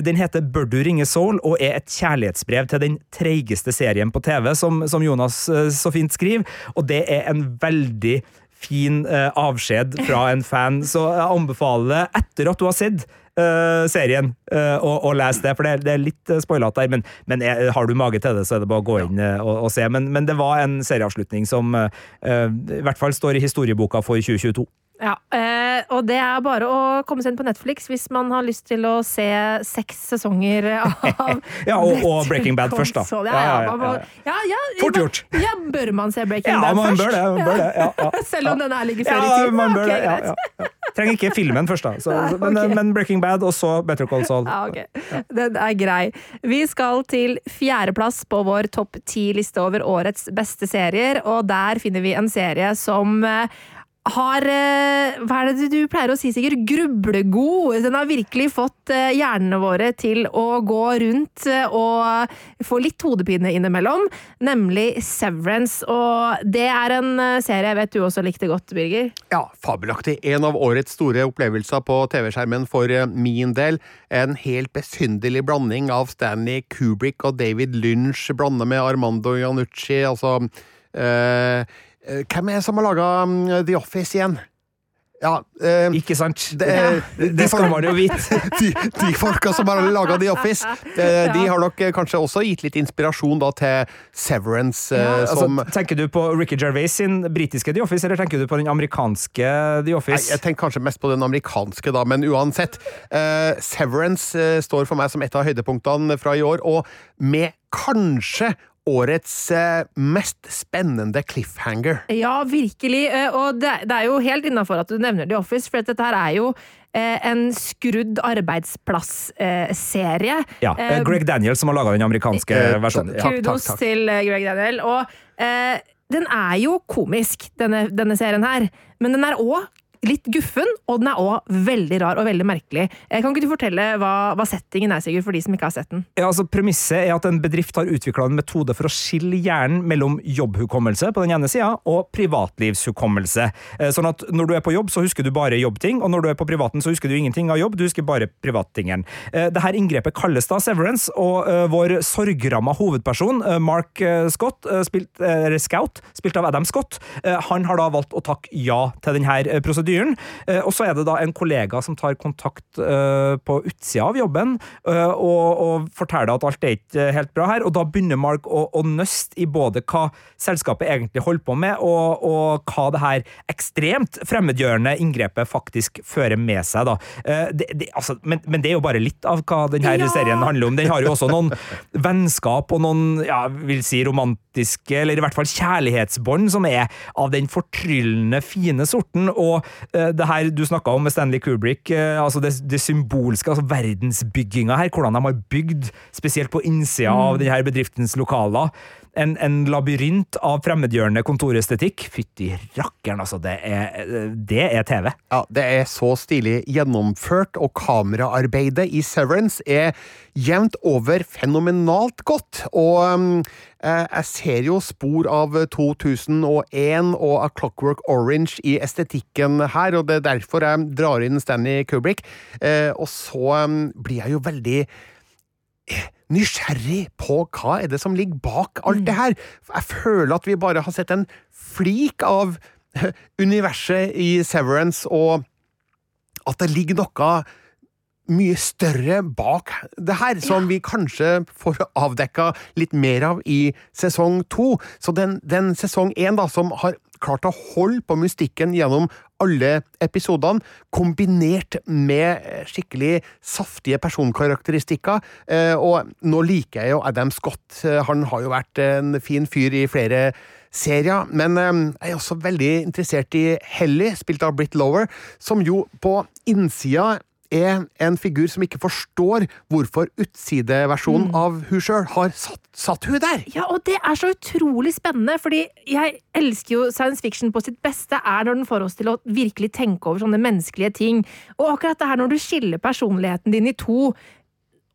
Den heter Bør du ringe Soul og er et kjærlighetsbrev til den treigeste serien på TV, som, som Jonas Jonas eh, så fint skriver, og det er en veldig fin uh, avskjed fra en fan, så jeg anbefaler etter at du har sett uh, serien, uh, og, og les det, for det er, det er litt uh, spoilete der. Men, men er, har du mage til det, så er det bare å gå inn og, og, se. Men, men, det var en serieavslutning som i hvert fall står i historieboka for 2022. Ja, eh, og det er bare å komme seg inn på Netflix hvis man har lyst til å se seks sesonger av Ja, og, og, Breaking Bad først, da. Ja, ja, ja, ja, Fort gjort! Ja, bør man se Breaking Bad man først? Det, man bør det, Selv om den her ligger før i tiden? Man bør okay, det, Trenger ikke filmen først, da. Så, Nei, okay. men, men, Breaking Bad, og så Better Call Saul. Ja, okay. Den er grei. Vi skal til fjerdeplass på vår topp ti-liste over årets beste serier, og der finner vi en serie som har eh, Hva er det du pleier å si, Sigurd? Grublegod. Den har virkelig fått eh, hjernene våre til å gå rundt eh, og få litt hodepine innimellom, nemlig Severance. Og det er en serie jeg vet du også likte godt, Birger? Ja, fabelaktig. En av årets store opplevelser på TV-skjermen for min del. En helt besynderlig blanding av Stanley Kubrick og David Lynch blanda med Armando Janucci, Altså øh, hvem er det som har laga um, The Office igjen? Ja, eh, Ikke sant? Det, det, det skal man jo vite. de, de folka som har laga The Office, de, de, har nok eh, kanskje også gitt litt inspirasjon da, til Severance. Ja, som, altså, tenker du på Ricky Gervais sin britiske The Office, eller tenker du på den amerikanske The Office? Nei, jeg tenker kanskje mest på den amerikanske, da, men uansett. Eh, Severance eh, står for meg som et av høydepunktene fra i år, og med kanskje årets eh, mest spennende cliffhanger. Ja, virkelig. Eh, og det, det er jo helt innafor at du nevner The Office, for dette her er jo eh, en skrudd arbeidsplass-serie. ja. Greg Daniel som har laga den amerikanske versjonen. Ja. Kudos til Greg Daniel. Og eh, den er jo komisk, denne, denne serien her. Men den er òg litt guffen, og den er òg veldig rar og veldig merkelig. Eh, kan ikke du fortelle hva, hva, settingen er, Sigurd, for de som ikke har sett den? Ja, altså Premisset er at en bedrift har utvikla en metode for å skille hjernen mellom jobbhukommelse på den ene sida og privatlivshukommelse. Eh, sånn at når du er på jobb, så husker du bare jobbting, og når du er på privaten, så husker du ingenting av jobb, du husker bare privattingen. Eh, Dette inngrepet kalles da severance, og vår sorgramma hovedperson, Mark Scott, spilt, Scout, spilt av Adam Scott, han har da valgt å takke ja til denne prosedyren prosedyren. Eh, og så er det da en kollega som tar kontakt eh, på utsida av jobben eh, og, og forteller at alt er ikke helt bra her, og da begynner Mark å, å nøste i både hva selskapet egentlig holder på med, og, og hva det her ekstremt fremmedgjørende inngrepet faktisk fører med seg. da. Det, det, altså, men, men, det er jo bare litt av hva denne ja. serien handler om. Den har jo også noen vennskap og noen ja, vil si romantiske, eller i hvert fall kjærlighetsbånd, som er av den fortryllende fine sorten. Og uh, det her du snakka om med Stanley Kubrick, uh, altså det, det, symbolske, altså verdensbygginga her, hvordan de har bygd, spesielt på innsida mm. av denne bedriftens lokaler en, en labyrint av fremmedgjørende kontorestetikk. Fytti rakkeren, altså. Det er, det er, TV. Ja, det er så stilig gjennomført, og kameraarbeidet i Severance er jevnt over fenomenalt godt. Og um, jeg ser jo spor av 2001 og A Clockwork Orange i estetikken her, og det er derfor jeg drar inn Stanley Kubrick. Uh, og så um, blir jeg jo veldig nysgjerrig på hva er det som ligger bak alt det her. Jeg føler at vi bare har sett en flik av universet i Severance, og at det ligger noe mye større bak det her, som vi kanskje får avdekka litt mer av i sesong to. Så den, den sesong én, da, som har klart å holde på mystikken gjennom alle episodene, kombinert med skikkelig saftige personkarakteristikker. Eh, og nå liker jeg jo Adam Scott. Eh, han har jo vært en fin fyr i flere serier, men eh, jeg er også veldig interessert i Helly, spilt av Britt Lower, som jo på innsida er en figur som ikke forstår hvorfor utsideversjonen mm. av hun sjøl har satt, satt hun der. Ja, og det er så utrolig spennende, fordi jeg elsker jo science fiction på sitt beste er når den får oss til å virkelig tenke over sånne menneskelige ting. Og akkurat det her når du skiller personligheten din i to,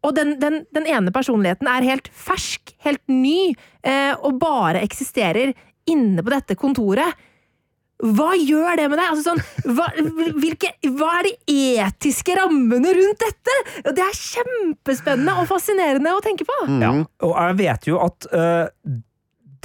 og den, den, den ene personligheten er helt fersk, helt ny, eh, og bare eksisterer inne på dette kontoret. Hva gjør det med deg? Altså sånn, hva, hvilke, hva, er de etiske rammene rundt dette? Det er kjempespennende og fascinerende å tenke på. Mm. Ja, og jeg vet jo at uh,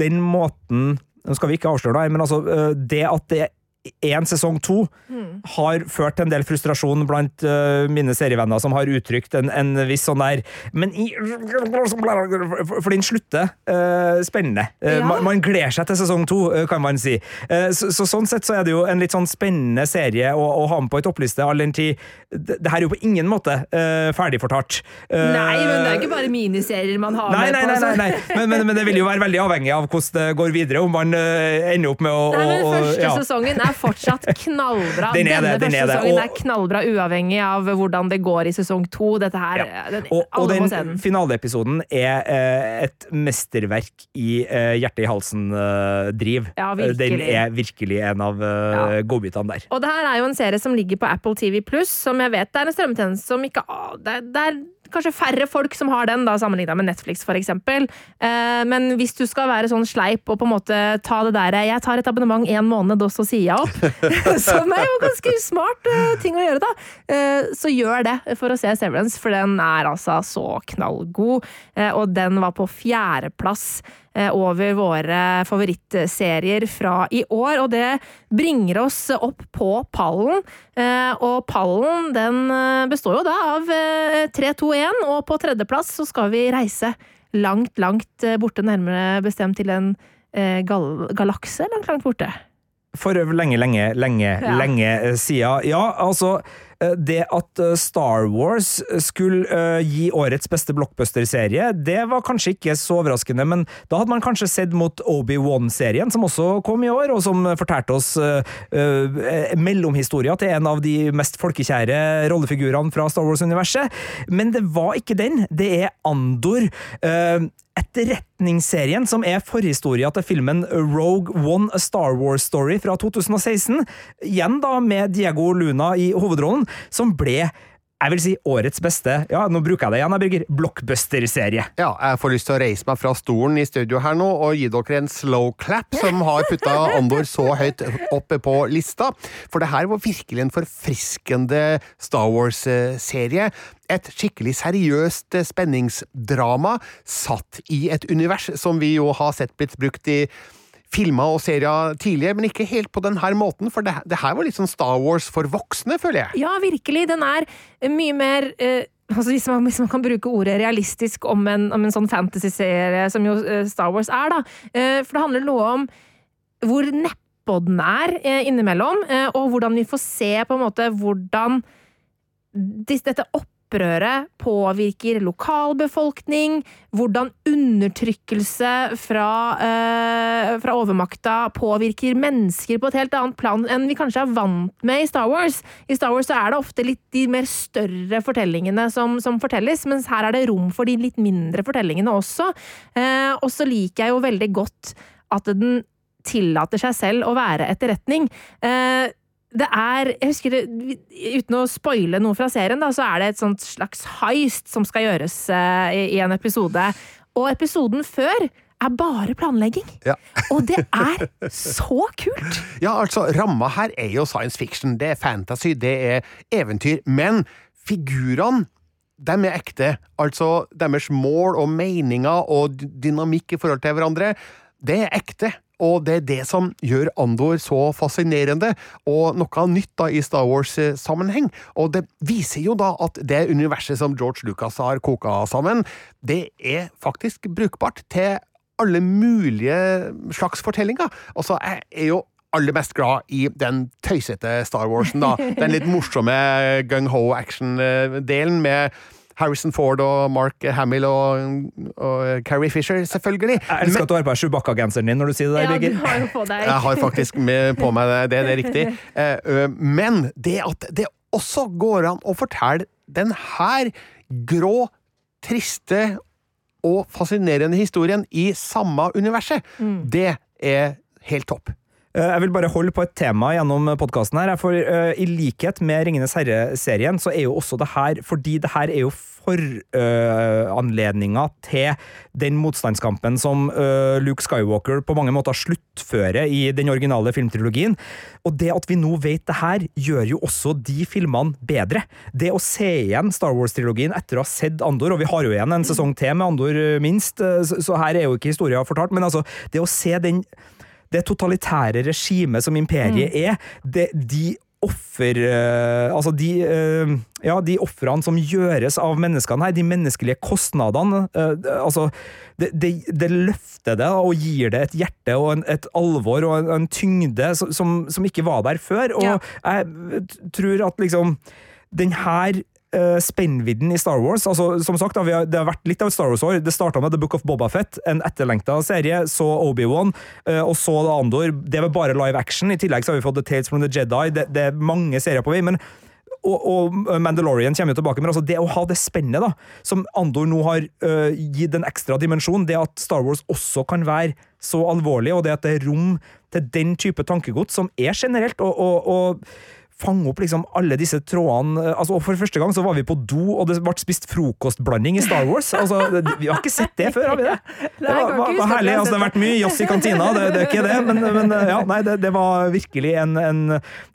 den måten Nå skal vi ikke avsløre det, men altså, uh, det at det én sesong to mm. har ført til en del frustrasjon blant uh, mine serievenner som har uttrykt en, en viss sånn der Men i For den slutter uh, spennende. Uh, ja. man, man, gleder seg til sesong to, kan man si. Så, så, sånn sett så er det jo en litt sånn spennende serie å, å ha med på ei toppliste, all den tid det, det, her er jo på ingen måte ferdigfortalt. nei, men det er ikke bare miniserier man har nei, med nei, på. Nei, nei, nei. Men, men, men, det vil jo være veldig avhengig av hvordan det går videre, om man ender opp med å, nei, men Første ja. sesongen er er fortsatt knallbra. Den er Denne det, den første er sesongen er knallbra, uavhengig av hvordan det går i sesong to. Dette her, ja. den, og, og den finaleepisoden er eh, et mesterverk i eh, hjerte i halsen-driv. Eh, ja, den er virkelig en av eh, godbitene der. Og det her er jo en serie som ligger på Apple TV Pluss, som jeg vet det er en strømmetjeneste som ikke å, det, det er kanskje færre folk som har den, da, sammenligna med Netflix f.eks. Eh, men hvis du skal være sånn sleip og på en måte ta det der Jeg tar et abonnement én måned, og så sier jeg opp. som er jo ganske smart eh, ting å gjøre, da. eh, så gjør det for å se Severance, for den er altså så knallgod. Uh, og den var på fjerdeplass over våre favorittserier fra i år, og det bringer oss opp på pallen. Og pallen den består jo da av 3-2-1, og på tredjeplass så skal vi reise langt, langt borte, nærmere bestemt til en gal galakse langt, langt borte for lenge, lenge, lenge, ja. lenge eh, siden. Ja, altså eh, det at eh, Star Wars skulle gi årets beste blockbuster-serie, det var kanskje ikke så overraskende, men da hadde man kanskje sett mot Obi-Wan-serien, som også kom i år, og som fortalte oss uh, uh, mellomhistoria til en av de mest folkekjære rollefigurene fra Star Wars-universet. Men det var ikke den. Det er Andor. Uh, Etterretningsserien, som er forhistoria til filmen Rogue One A Star Wars Story fra 2016, igjen da med Diego Luna i hovedrollen, som ble jeg vil si årets beste ja, nå bruker jeg det igjen, Birger, blockbuster-serie. Ja, jeg får lyst til å reise meg fra stolen i studio her nå og gi dere en slow clap, som har putta Andor så høyt oppe på lista. For det her var virkelig en forfriskende Star Wars-serie et skikkelig seriøst spenningsdrama satt i et univers som vi jo har sett blitt brukt i filmer og serier tidligere, men ikke helt på denne måten, for det, det her var litt sånn Star Wars for voksne, føler jeg. Ja, virkelig. Den er mye mer eh, altså hvis, man, hvis, man, kan bruke ordet realistisk om en, om en sånn fantasy-serie som jo eh, Star Wars er, da. Eh, for det handler noe om hvor neppå den er eh, innimellom, eh, og hvordan vi får se på en måte hvordan dette opp opprøret påvirker lokalbefolkning, hvordan undertrykkelse eh, fra, overmakta påvirker mennesker på et helt annet plan enn vi kanskje er vant med i Star Wars. I Star Wars er det ofte litt de mer større fortellingene som, som fortelles, mens her er det rom for de litt mindre fortellingene også. Eh, og så liker jeg jo veldig godt at den tillater seg selv å være etterretning. Eh, det er Jeg husker det, Uten å spoile noe fra serien, da, så er det et slags heist som skal gjøres i, i, en episode. Og episoden før er bare planlegging. Ja. og det er så kult! Ja, altså, ramma her er jo science fiction. Det er fantasy, det er eventyr. Men figurene de er ekte. Altså, deres mål og meninger og dynamikk i forhold til hverandre, det er ekte og det er det som gjør Andor så fascinerende, og noe nytt da i Star Wars-sammenheng. Og det viser jo da at det universet som George Lucas har koka sammen, det er faktisk brukbart til alle mulige slags fortellinger. Altså, jeg er jo aller mest glad i den tøysete Star Warsen, da. Den litt morsomme gung-ho-action-delen med Harrison Ford og Mark Hamill og, og Carrie Fisher, selvfølgelig. Jeg elsker at du har på deg Chewbacca-genseren din når du sier det der, Birger. Ja, du har Jeg har faktisk på meg det, det er riktig. Eh, men det at det også går an å fortelle den her grå, triste og fascinerende historien i samme universet, mm. det er helt topp. Eh, jeg vil bare holde på et tema gjennom podkasten her. For uh, i likhet med Ringenes herre-serien, så er jo også det her Fordi det her er jo foranledninga uh, til den motstandskampen som uh, Luke Skywalker på mange måter sluttfører i den originale filmtrilogien. Og det at vi nå vet det her, gjør jo også de filmene bedre. Det å se igjen Star Wars-trilogien etter å ha sett Andor, og vi har jo igjen en sesong til med Andor, minst, så her er jo ikke historia fortalt, men altså, det å se den det totalitære regimet som imperiet mm. er, det, de offer uh, Altså, de uh, Ja, de ofrene som gjøres av menneskene her, de menneskelige kostnadene uh, Altså, det, det, det, løfter det og gir det et hjerte og en, et alvor og en, en tyngde som, som, ikke var der før. Og ja. jeg tror at liksom den her uh, spennvidden i Star Wars. Altså, som sagt, Det har vært litt av et Star Wars-år. Det starta med The Book of Bobafett, en etterlengta serie. Så Obi-Wan, uh, og så Andor. Det var bare live action. I tillegg så har vi fått The Tales from the Jedi. Det, det er mange serier på vei. men og, og, Mandalorian kommer jo tilbake, men altså det å ha det spennet da, som Andor nå har uh, gitt en ekstra dimensjon, det at Star Wars også kan være så alvorlig, og det at det er rom til den type tankegods som er generelt, og, og, og fange opp liksom alle disse trådene. Eh, altså, For første gang så var vi på do, og det ble spist frokostblanding i Star Wars. Altså, det, vi har ikke sett det før, har vi det? Det var, var, var herlig. altså Det har vært mye jazz i kantina, det, det, er ikke det, men, men ja, nei, det, det, var virkelig en, en,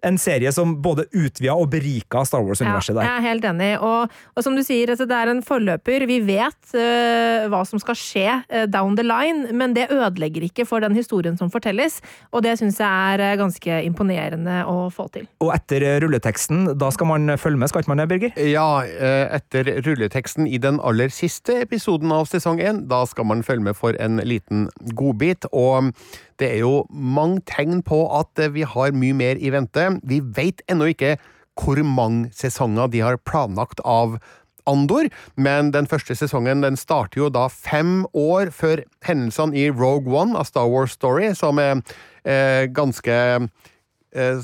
en, serie som både utvida og berika Star Wars-universet der. Ja, jeg er helt enig, og, og som du sier, altså, det er en forløper. Vi vet uh, hva som skal skje uh, down the line, men det ødelegger ikke for den historien som fortelles, og det syns jeg er ganske imponerende å få til. Og etter etter rulleteksten. Da skal man følge med, skal ikke man det, Birger? Ja, eh, etter rulleteksten i den aller siste episoden av sesong én, da skal man følge med for en liten godbit. Og det er jo mange tegn på at vi har mye mer i vente. Vi veit ennå ikke hvor mange sesonger de har planlagt av Andor, men den første sesongen den starter jo da fem år før hendelsene i Rogue One av Star Wars Story, som er eh, ganske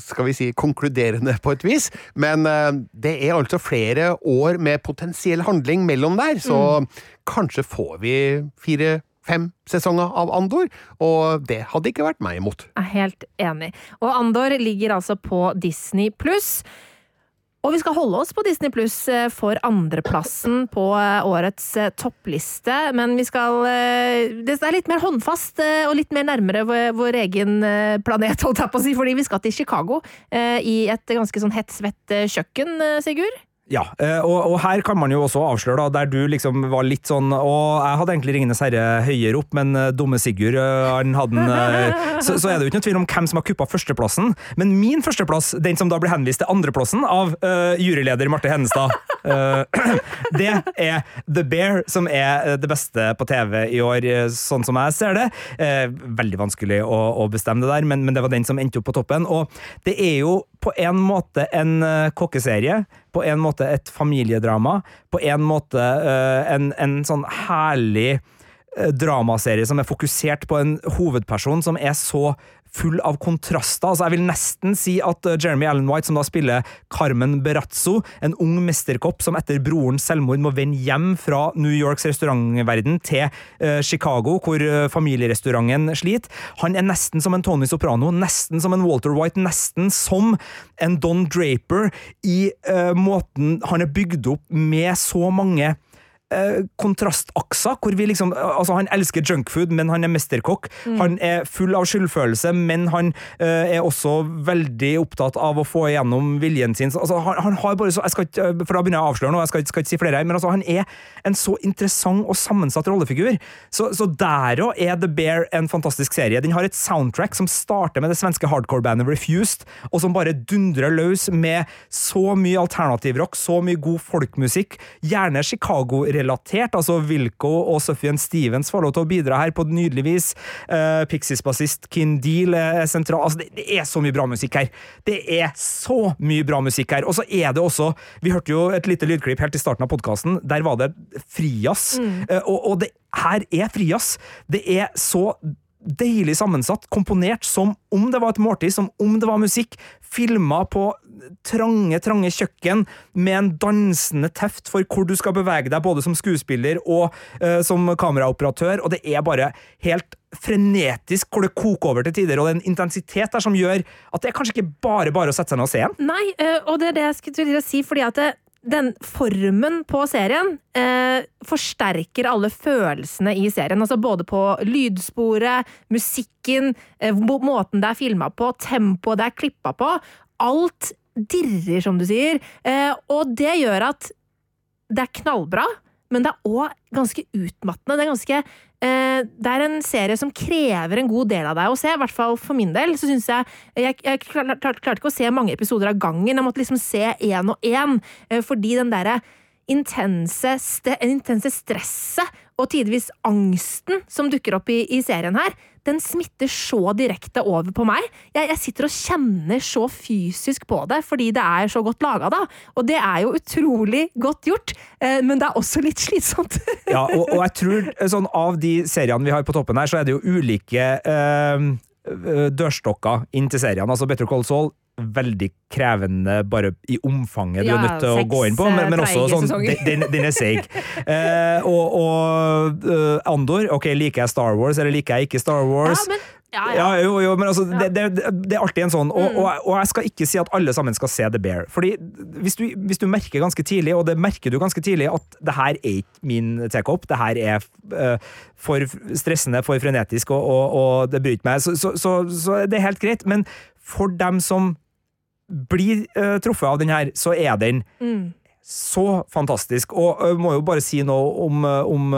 skal vi si, konkluderende på et vis. Men eh, det er altså flere år med potensiell handling mellom der, så mm. kanskje får vi fire fem sesonger av Andor, og det hadde ikke vært meg imot. Jeg er helt enig. Og Andor ligger altså på Disney pluss. Og vi skal holde oss på Disney Pluss eh, for andreplassen på eh, årets eh, toppliste. Men vi skal Det er litt mer håndfast og litt mer nærmere vår egen planet, holdt jeg på å si, fordi vi skal til Chicago. I et ganske sånn hett, svett kjøkken, Sigurd? Ja, eh, og, og, her kan man jo også avsløre, da, der du liksom var litt sånn Og jeg hadde egentlig Ringenes herre høyere opp, men uh, dumme Sigurd, uh, han hadde den uh, så, så, er det jo ikke noe tvil om hvem som har kuppa førsteplassen. Men min førsteplass, den som da blir henvist til andreplassen av juryleder Marte Hennestad, det er The Bear, som er det beste på TV i år, sånn som jeg ser det. veldig vanskelig å, å bestemme det der, men, men, det var den som endte opp på toppen. Og det er jo på en måte en kokkeserie. På en måte et familiedrama, på en måte uh, en, en, sånn herlig uh, dramaserie som er fokusert på en hovedperson som er så full av kontraster. Altså, jeg vil nesten si at uh, Jeremy Allen White, som da spiller Carmen Berazzo, en ung mesterkopp som etter brorens selvmord må vende hjem fra New Yorks restaurantverden til uh, Chicago, hvor uh, familierestauranten sliter. Han er nesten som en Tony Soprano, nesten som en Walter White, nesten som en Don Draper i måten han er bygd opp med så mange eh, kontrastakser, hvor vi liksom Altså, han elsker junkfood, men han er mesterkokk. Mm. Han er full av skyldfølelse, men han eh, er også veldig opptatt av å få igjennom viljen sin. Altså, han, han har bare så jeg skal ikke, For da begynner jeg å avsløre noe, jeg skal, skal, ikke si flere her, men altså, han er en så interessant og sammensatt rollefigur. Så, så der òg er The Bear en fantastisk serie. Den har et soundtrack som starter med det svenske hardcore-bandet Refused, og som bare dundrer løs med så mye alternativrock, så mye god folkmusikk, gjerne Chicago-relatert relatert. Altså Wilco og Suffian Stevens får lov til å bidra her på nydelig vis. Uh, Pixies-bassist Kin Deal er sentral. Altså, det, det, er så mye bra musikk her! Det er så mye bra musikk her! Og så er det også Vi hørte jo et lite lydklipp helt i starten av podkasten. Der var det frijazz. Mm. Uh, og, og det her er frijazz! Det er så deilig sammensatt, komponert som om det var et måltid, som om det var musikk, filma på trange, trange kjøkken med en dansende teft for hvor du skal bevege deg, både som skuespiller og uh, som kameraoperatør, og det er bare helt frenetisk hvor det koker over til tider, og det er en intensitet der som gjør at det er kanskje ikke bare bare å sette seg ned og se en. Nei, uh, og det er det jeg skulle til å si, fordi at det, den formen på serien eh, forsterker alle følelsene i serien. Altså både på lydsporet, musikken, eh, måten det er filma på, tempoet det er klippa på. Alt dirrer, som du sier. Eh, og det gjør at det er knallbra, men det er òg ganske utmattende. Det er ganske Eh, det er en serie som krever en god del av deg å se, i hvert fall for min del. så synes Jeg jeg, jeg klarte klar, ikke å se mange episoder av gangen, jeg måtte liksom se én og én, eh, fordi den derre intense, intense stresset og tidvis angsten som dukker opp i, i serien her, den smitter så direkte over på meg. Jeg, jeg, sitter og kjenner så fysisk på det, fordi det er så godt laga, da. Og det er jo utrolig godt gjort, eh, men det er også litt slitsomt. ja, og, og, jeg tror eh, sånn av de seriene vi har på toppen her, så er det jo ulike eh, dørstokker inn til seriene. Altså Better Call Saul veldig krevende bare i omfanget ja, du er nødt til å gå inn på, men, men også sånn den, den, er seig. Eh, og, og uh, Andor, ok, liker jeg Star Wars, eller liker jeg ikke Star Wars? Ja, men ja, ja. ja, jo, jo, men altså, det, det, det, er alltid en sånn, og, mm. og, og, jeg skal ikke si at alle sammen skal se The Bear. Fordi hvis du, hvis du merker ganske tidlig, og det merker du ganske tidlig, at det her er ikke min tekopp, det her er uh, for stressende, for frenetisk, og, og det bryter meg, så, så, så, så, det er helt greit. Men for dem som blir uh, truffet av den her, så er den mm. Så fantastisk. Og jeg uh, må jo bare si noe om, uh, om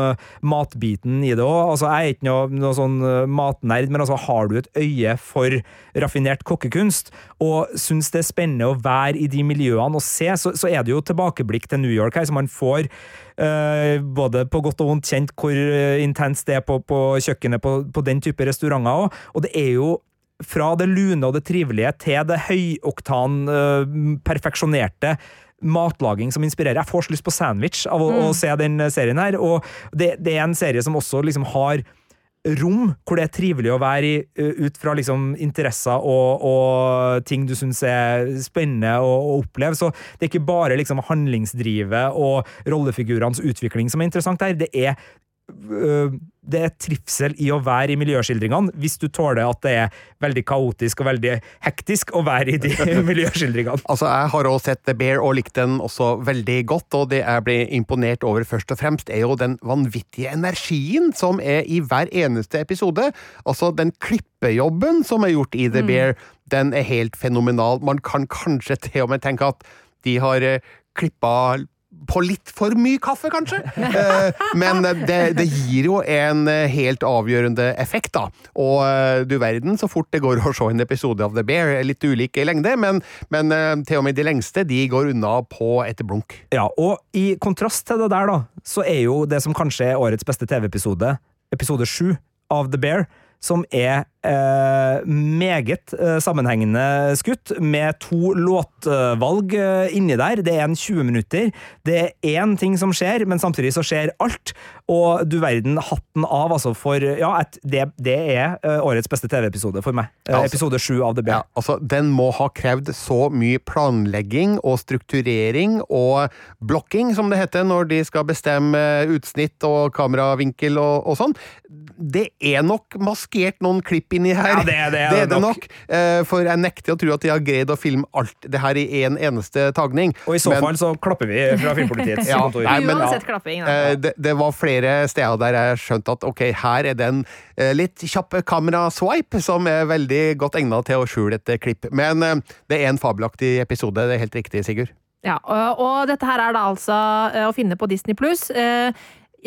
matbiten i det òg. Altså, jeg er ikke noe, noe sånn matnerd, men altså, har du et øye for raffinert kokkekunst, og syns det er spennende å være i de miljøene og se, så, så er det jo tilbakeblikk til New York her, så man får både på godt og vondt kjent hvor intenst det er på, på kjøkkenet på, på den type restauranter òg. Og det er jo fra det lune og det trivelige til det høyoktan, uh, perfeksjonerte matlaging som inspirerer. Jeg får så lyst på sandwich av å, mm. å se den serien her, og det, det, er en serie som også liksom har rom hvor det er trivelig å være i, uh, ut fra liksom interesser og, og ting du syns er spennende å, å, oppleve. Så det er ikke bare liksom handlingsdrivet og rollefigurenes utvikling som er interessant her, det er det er trivsel i å være i miljøskildringene, hvis du tåler at det er veldig kaotisk og veldig hektisk å være i de miljøskildringene. Altså, Jeg har også sett The Bear og likt den også veldig godt, og det jeg ble imponert over først og fremst, er jo den vanvittige energien som er i hver eneste episode. Altså, den klippejobben som er gjort i The mm. Bear, den er helt fenomenal. Man kan kanskje til og med tenke at de har eh, klippa på litt for mye kaffe, kanskje. Eh, Men det, det gir jo en eh, helt avgjørende effekt, da. Og eh, du verden så fort det går å se en episode av The Bear. Litt ulike i lengde, men, men til og med de lengste de går unna på et blunk. Ja, og i kontrast til det der, da, så er jo det som kanskje er årets beste TV-episode, episode sju av The Bear, som er eh, meget eh, sammenhengende skutt, med to låtvalg eh, inni der. Det er en 20 minutter. Det er én ting som skjer, men samtidig så skjer alt. Og du verden, hatten av, altså, for Ja, et, det, det er eh, årets beste TV-episode for meg. Eh, altså- episode sju av The Bear. Ja, altså, den må ha krevd så mye planlegging og strukturering og blokking, som det heter når de skal bestemme utsnitt og kameravinkel og, og sånn. Det er nok maskert noen klipp inni her. Ja, det er det det, er det nok. nok. Eh, For jeg nekter å tro at de har greid å filme alt det her i én en eneste tagning. Og i så Men- fall så klapper vi fra Filmpolitiets Ja, kontor. nei, men- Uansett klapping. Da. Eh, Det, det var flere steder der jeg skjønte at ok, her er det en eh, litt kjapp kameraswipe som er veldig godt egnet til å skjule et eh, klipp. Men eh, det er en fabelaktig episode, det er helt riktig, Sigurd. Ja, og, og dette her er da altså å finne på Disney pluss.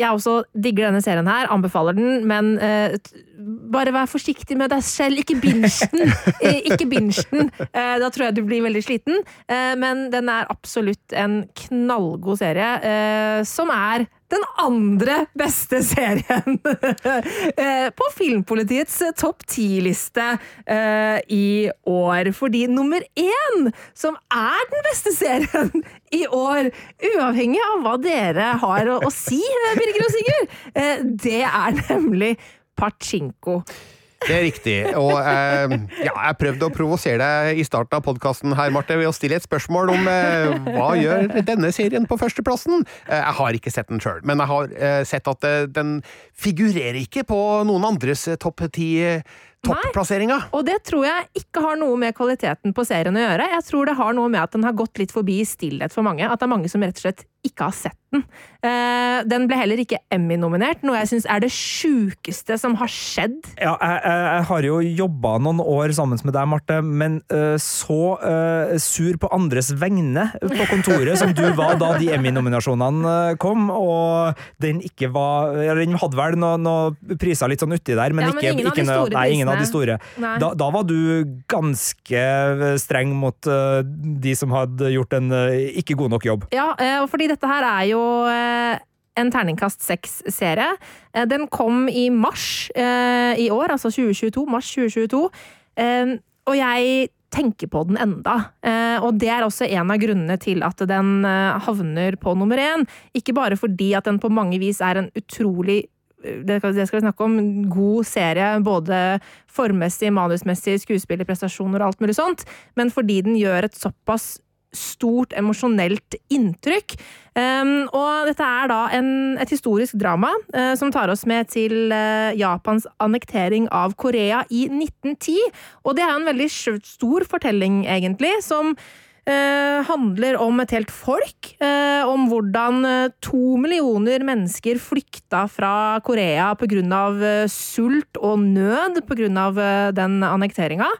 Jeg også digger denne serien her, anbefaler den, men eh, bare vær forsiktig med deg selv. Ikke binge den! Ikke binge den. Eh, da tror jeg du blir veldig sliten. Eh, men den er absolutt en knallgod serie, som er den andre beste serien eh, på Filmpolitiets topp ti-liste eh, i år. Fordi nummer én, som er den beste serien i år, uavhengig av hva dere har å, å si, eh, Birger og Sigurd, eh, det er nemlig Pachinko. Det er riktig. Og eh, ja, jeg prøvde å provosere deg i starten av podkasten her, Marte, ved å stille et spørsmål om eh, hva gjør denne serien på førsteplassen? Eh, jeg har ikke sett den sjøl, men jeg har eh, sett at eh, den figurerer ikke på noen andres eh, topp ti eh. Og det tror jeg ikke har noe med kvaliteten på serien å gjøre. Jeg tror det har noe med at den har gått litt forbi i stillhet for mange. At det er mange som rett og slett ikke har sett den. Eh, den ble heller ikke Emmy-nominert, noe jeg syns er det sjukeste som har skjedd. Ja, jeg, jeg, jeg har jo jobba noen år sammen med deg, Marte, men uh, så uh, sur på andres vegne på kontoret som du var da de Emmy-nominasjonene kom, og den ikke var Den hadde vel noen noe priser litt sånn uti der, men, Ja, men ikke, ingen av ikke de store Nei, ingen av de store. Da, da var du ganske streng mot uh, de som hadde gjort en ikke god nok jobb. Ja, og dette her er jo eh, en terningkast seks-serie. Eh, Den kom i mars eh, i år, altså 2022. Mars 2022. Eh, Og jeg tenker på den enda. Og det er også en av grunnene til at den havner på nummer én. Ikke bare fordi at den på mange vis er en utrolig det skal vi snakke om. God serie, både formmessig, manusmessig, skuespillerprestasjoner og alt mulig sånt. Men fordi den gjør et såpass stort emosjonelt inntrykk. Um, og dette er da en, et historisk drama uh, som tar oss med til uh, Japans annektering av Korea i 1910. Og det er en veldig stor fortelling, egentlig, som uh, handler om et helt folk. om hvordan to millioner mennesker flykta fra Korea pga. Uh, sult og nød pga. Uh, den annekteringa.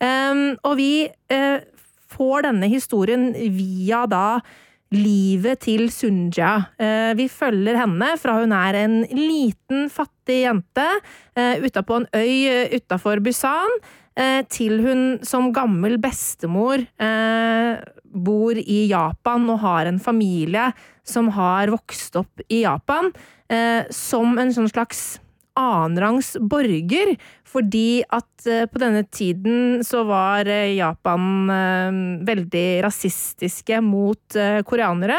Um, og vi eh, får denne historien via da livet til Sunja. Eh, vi følger henne fra hun er en liten, fattig jente eh, utapå en øy eh, utafor Busan, til hun som gammel bestemor bor i Japan og har en familie som har vokst opp i Japan, som en sånn slags annenrangs borger, fordi at eh, på denne tiden så var eh, Japan eh, veldig rasistiske mot koreanere,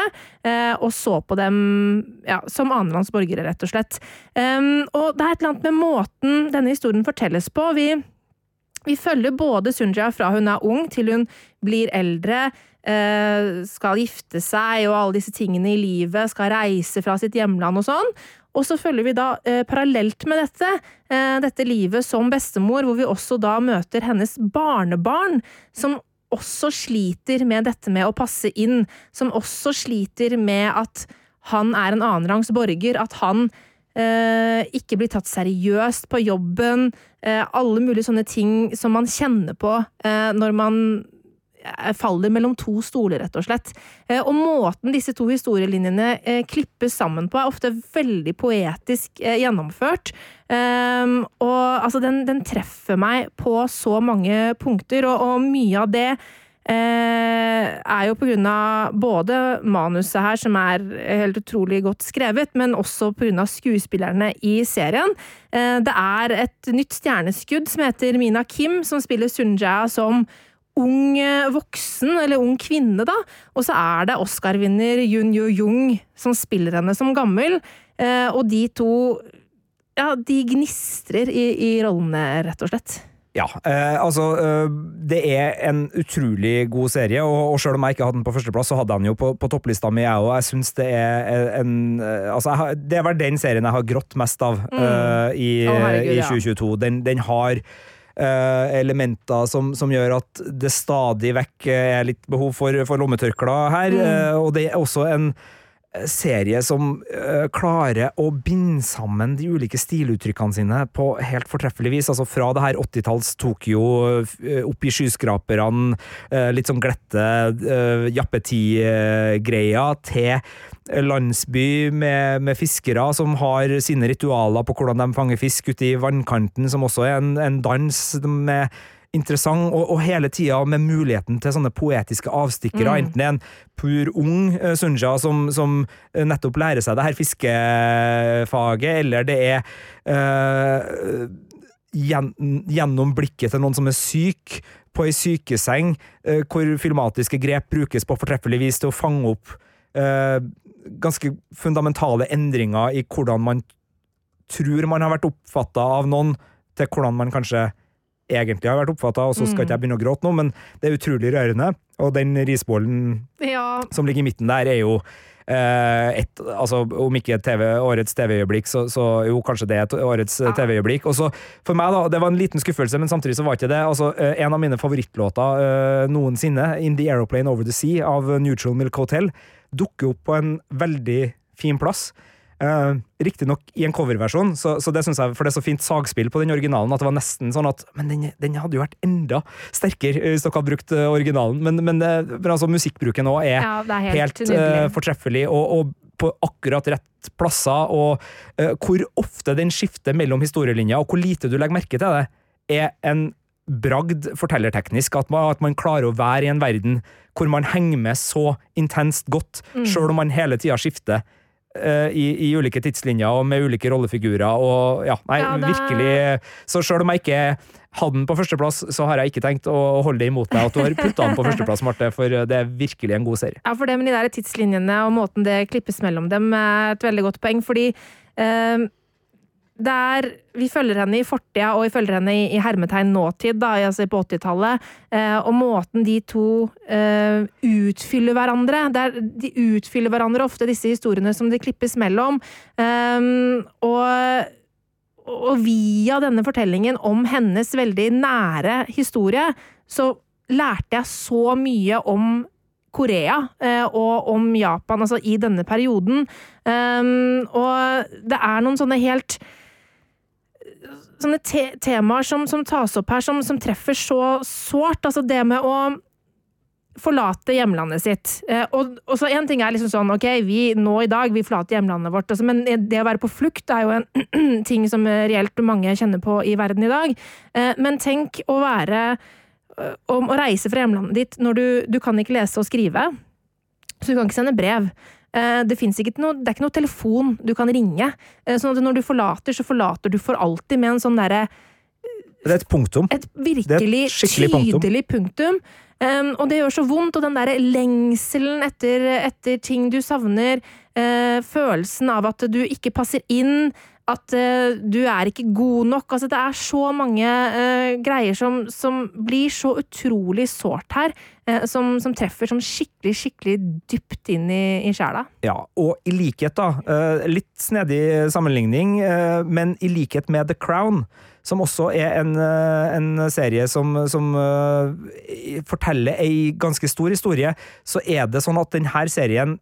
og så på dem ja, som annenrangs borgere, rett og slett. Um, og det er et eller annet med måten denne historien fortelles på. Vi, vi følger både Sunja fra hun er ung til hun blir eldre, skal gifte seg og alle disse tingene i livet, skal reise fra sitt hjemland og sånn. Og så følger vi da eh, parallelt med dette, eh, dette livet som bestemor, hvor vi også da møter hennes barnebarn, som også sliter med dette med å passe inn, som også sliter med at han er en annenrangs borger, at han eh, ikke blir tatt seriøst på jobben, eh, alle mulige sånne ting som man kjenner på eh, når man faller mellom to stoler, rett og slett. Eh, og måten disse to historielinjene eh, klippes sammen på, er ofte veldig poetisk gjennomført. Ehm, og altså, den, den treffer meg på så mange punkter, og, og mye av det Eh, er jo på grunn av både manuset her, som er helt utrolig godt skrevet, men også på grunn av skuespillerne i serien. Eh, det er et nytt stjerneskudd som heter Mina Kim, som spiller Sunjaya som ung voksen, eller ung kvinne, da. Og så er det Oscar-vinner Yun Yu Jung som spiller henne som gammel. Eh, og de to ja, de gnistrer i, i rollene, rett og slett. Ja, eh, altså eh, Det er en utrolig god serie, og, og selv om jeg ikke hadde den på førsteplass, så hadde jeg den jo på, på topplista mi, jeg òg. Jeg syns det er en eh, Altså, har, det er vel den serien jeg har grått mest av mm. eh, i, oh, herregud, i, 2022. Ja. Den, den, har elementer som, som, gjør at det stadig vekk er litt behov for, for lommetørklær her, mm. uh, og det er også en serie som uh, klarer å binde sammen de ulike stiluttrykkene sine på helt fortreffelig vis. Altså fra det her 80-talls Tokyo, uh, opp i skyskraperne, uh, litt sånn glette uh, jappetid-greia, til landsby med, med, fiskere som har sine ritualer på hvordan de fanger fisk ute i vannkanten, som også er en, en dans med interessant, og, og hele tida med muligheten til sånne poetiske avstikkere. Mm. Enten det er en pur ung uh, Sunja som, som uh, nettopp lærer seg det her fiskefaget, eller det er uh, gjen, gjennom blikket til noen som er syk, på ei sykeseng, hvor filmatiske grep brukes på fortreffelig vis til å fange opp ganske fundamentale endringer i hvordan man tror man har vært oppfatta av noen, til hvordan man kanskje egentlig har vært oppfatta, og så skal ikke jeg mm. begynne å gråte nå, men det er utrolig rørende. Og den risbollen ja. som ligger i midten der, er jo eh, et, altså, om ikke TV, årets TV-øyeblikk, så, så, jo, kanskje det er et årets ja. TV-øyeblikk. Og så for meg, da, det var en liten skuffelse, men samtidig så var ikke det. Altså, eh, en av mine favorittlåter uh, noensinne, 'In the Aeroplane Over the Sea' av Neutral Milk Hotel, dukker opp på en veldig fin plass. Uh, Riktignok i en coverversjon, så, så, det synes jeg, for det er så fint sagspill på den originalen at det var nesten sånn at Men den, den hadde jo vært enda sterkere hvis dere hadde brukt uh, originalen. Men, men, uh, men altså, musikkbruken òg er, ja, er, helt, helt uh, fortreffelig, og, og, på akkurat rett plasser, og hvor ofte den skifter mellom historielinjer, og hvor lite du legger merke til det, er en bragd fortellerteknisk. At man, at man klarer å være i en verden hvor man henger med så intenst godt, mm. sjøl om man hele tida skifter Eh, i, i, ulike tidslinjer og med ulike rollefigurer. og ja, nei, ja, det... virkelig Så selv om jeg ikke hadde den på førsteplass, så har jeg ikke tenkt å holde det imot deg at du har putta den på førsteplass, Marte, for det er virkelig en god serie. Ja, for det med de der tidslinjene og måten det klippes mellom dem, er et veldig godt poeng, fordi eh, der vi følger henne i fortida, og vi følger henne i, i hermetegn nåtid, da, altså på 80-tallet. Eh, og måten de to eh, utfyller hverandre der, De utfyller hverandre ofte, disse historiene som de klippes mellom. Eh, og, og via denne fortellingen om hennes veldig nære historie, så lærte jeg så mye om Korea eh, og om Japan, altså i denne perioden. Um, og det er noen sånne helt sånne te temaer som, som, tas opp her, som, som treffer så sårt. Altså det med å forlate hjemlandet sitt. Eh, og, og, så En ting er liksom sånn ok, vi nå i dag vi forlater hjemlandet vårt, altså, men det å være på flukt er jo en ting som reelt mange kjenner på i verden i dag. Eh, men tenk å være eh, om å reise fra hjemlandet ditt når du, du kan ikke lese og skrive, så du kan ikke sende brev. Eh, det, ikke noe, det er ikke noe telefon du kan ringe. Eh, sånn at når du forlater, så forlater du for alltid med en sånn derre Det er et punktum. Et virkelig et tydelig punktum. Um, og det gjør så vondt, og den derre lengselen etter, etter, ting du savner, uh, følelsen av at du ikke passer inn, at uh, du er ikke god nok. Altså, det er så mange uh, greier som, som, blir så utrolig sårt her. Uh, som, som, treffer sånn skikkelig, skikkelig dypt inn i, i sjela. Ja, og i likhet, da. litt snedig sammenligning, men i likhet med The Crown, som også er en, en serie som, som forteller ei ganske stor historie, så er det sånn at denne serien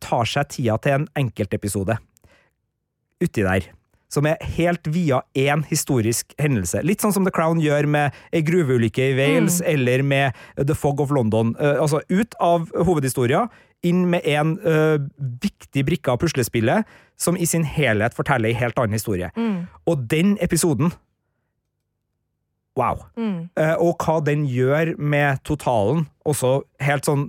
tar seg tida til en enkeltepisode uti der. Som er helt via én historisk hendelse. Litt sånn som The Crown gjør med ei gruveulykke i Wales, eller med The Fog of London. Eh, altså ut av hovedhistoria, inn med en uh, viktig brikke av puslespillet, som i sin helhet forteller ei helt annen historie. Og den episoden Wow. Eh, og hva den gjør med totalen, også helt sånn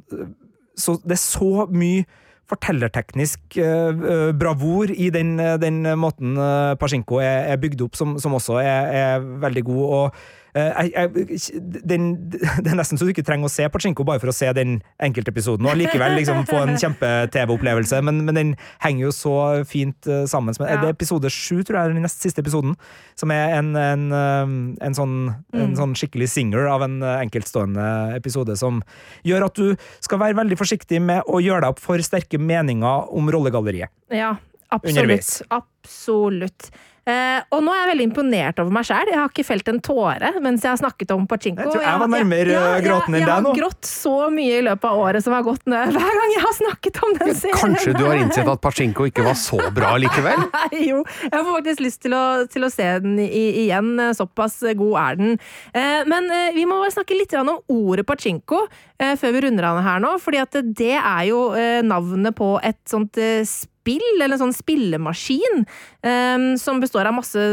så Det er så mye fortellerteknisk uh, uh, bravur i den, uh, den måten Pasjinko er, er, bygd opp, som, som også er, er, veldig god. og jeg, jeg, den, Det er nesten så du ikke trenger å se Pachinko bare for å se den enkeltepisoden, og likevel liksom få en kjempe-TV-opplevelse, men, men, den henger jo så fint sammen. Med, ja. Det er episode sju, tror jeg, den nest siste episoden, som er en, en, en, sånn, mm. en sånn, skikkelig singer av en enkeltstående episode, som gjør at du skal være veldig forsiktig med å gjøre deg opp for sterke meninger om rollegalleriet. Ja, absolutt. Absolutt. Eh, og nå er jeg veldig imponert over meg sjæl. Jeg har ikke felt en tåre mens jeg har snakket om Pachinko. Jeg tror jeg var nærmere ja, ja, gråten enn deg nå. Jeg har grått så mye i løpet av året som har gått ned hver gang jeg har snakket om den serien. Kanskje du har innsett at Pachinko ikke var så bra likevel? jo, jeg får faktisk lyst til å, til å se den i, igjen. Såpass god er den. Eh, men eh, vi må snakke litt om ordet Pachinko eh, før vi runder av her nå. fordi at det er jo eh, navnet på et sånt spill spill, eller en sånn spillemaskin, um, som består av masse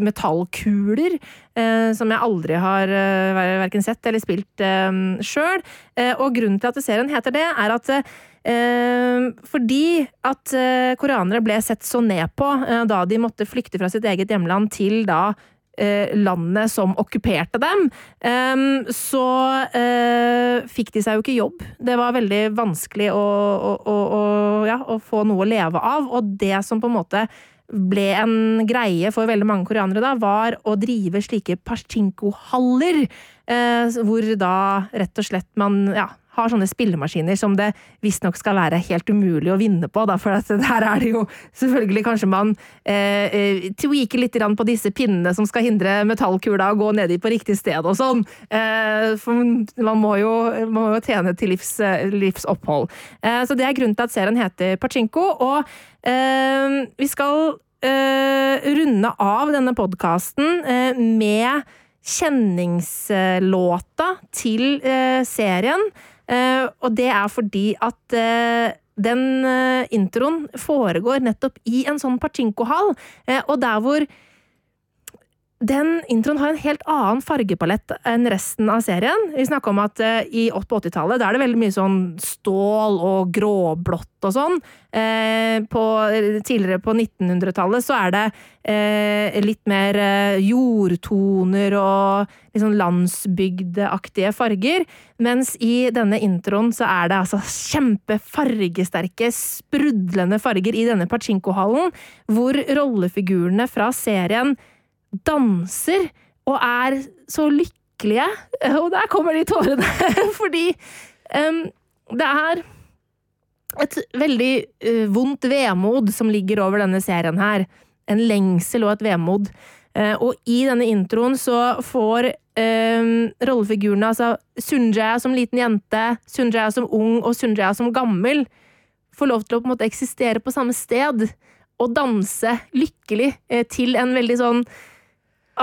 metallkuler, uh, som jeg aldri har uh, verken sett eller spilt um, sjøl. Uh, og grunnen til at serien heter det, er at fordi at koreanere ble sett så ned på da de måtte flykte fra sitt eget hjemland til da Eh, landet som okkuperte dem, så eh, fikk de seg jo ikke jobb. Det var veldig vanskelig å, å, å, ja, å få noe å leve av, og det som på en måte ble en greie for veldig mange koreanere da, var å drive slike pachinko-haller, eh, hvor da rett og slett man ja, har sånne spillemaskiner som det visstnok skal være helt umulig å vinne på. Da, for der er det jo selvfølgelig kanskje man eh, eh tweaker litt på disse pinnene som skal hindre metallkula å gå ned i på riktig sted og sånn. Eh, for man må, jo, man må jo tjene til livs, eh, livsopphold. Eh, så det er grunnen til at serien heter Pachinko. Og eh, vi skal runde av denne podkasten med kjenningslåta til serien. Eh, og det er fordi at eh, den eh, introen foregår nettopp i en sånn pachinko-hall, og der hvor den introen har en helt annen fargepalett enn resten av serien. Vi snakka om at uh, i 80-tallet er det veldig mye sånn stål og gråblått og sånn. Uh, på, tidligere på 1900-tallet så er det uh, litt mer jordtoner og litt sånn landsbygdeaktige farger. Mens i denne introen så er det altså kjempefargesterke, sprudlende farger i denne pachinko-hallen, hvor rollefigurene fra serien danser og er så lykkelige. Og der kommer de tårene! Fordi um, det er et veldig uh, vondt vemod som ligger over denne serien her. En lengsel og et vemod. Uh, og i denne introen så får um, rollefigurene, altså Sunjaya som liten jente, Sunjaya som ung og Sunjaya som gammel, får lov til å på en måte eksistere på samme sted og danse lykkelig uh, til en veldig sånn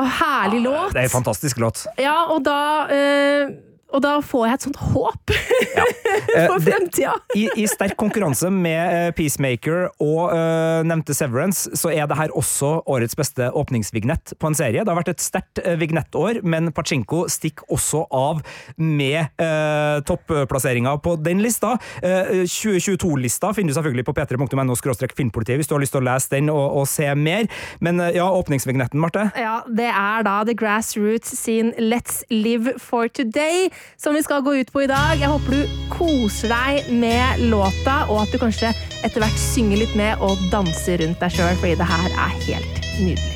herlig låt. Det er en fantastisk låt. Ja, og da eh, og da får jeg et sånt håp ja. for eh, fremtida! I, I, sterk konkurranse med uh, Peacemaker og uh, nevnte Severance, så er det her også årets beste åpningsvignett på en serie. Det har vært et sterkt uh, vignettår, men Pachinko stikker også av med uh, topplasseringa på den lista. 2022-lista finner du selvfølgelig på p3.no filmpolitiet hvis du har lyst til å lese den og, og se mer. Men ja, åpningsvignetten, Marte? Ja, det er da The Grassroots sin Let's Live for Today som vi skal gå ut på i dag. Jeg håper du koser deg med låta, og at du kanskje etter hvert synger litt med og danser rundt deg sjøl, fordi det her er helt nydelig.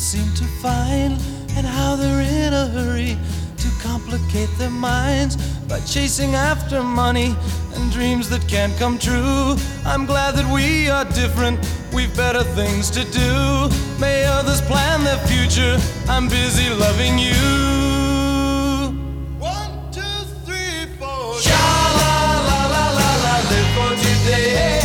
Seem to complicate their minds by chasing after money and dreams that can't come true. I'm glad that we are different, we've better things to do. May others plan their future, I'm busy loving you. One, two, three, four. Sha la la la la la, live for today.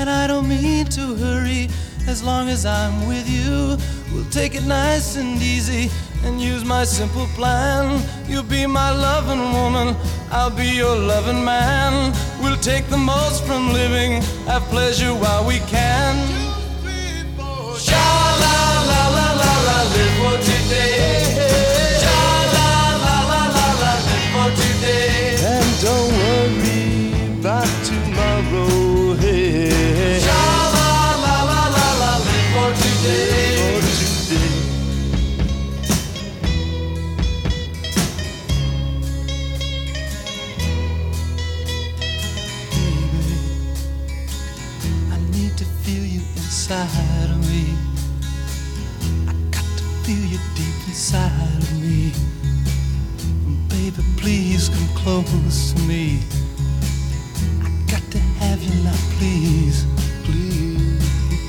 And I don't mean to hurry as long as I'm with you. We'll take it nice and easy and use my simple plan. You'll be my loving woman, I'll be your loving man. We'll take the most from living, have pleasure while we can. Sha la la la la la, live for today. Inside of me. I got to feel you deep inside of me. Baby, please come close to me. I got to have you now, please. Please,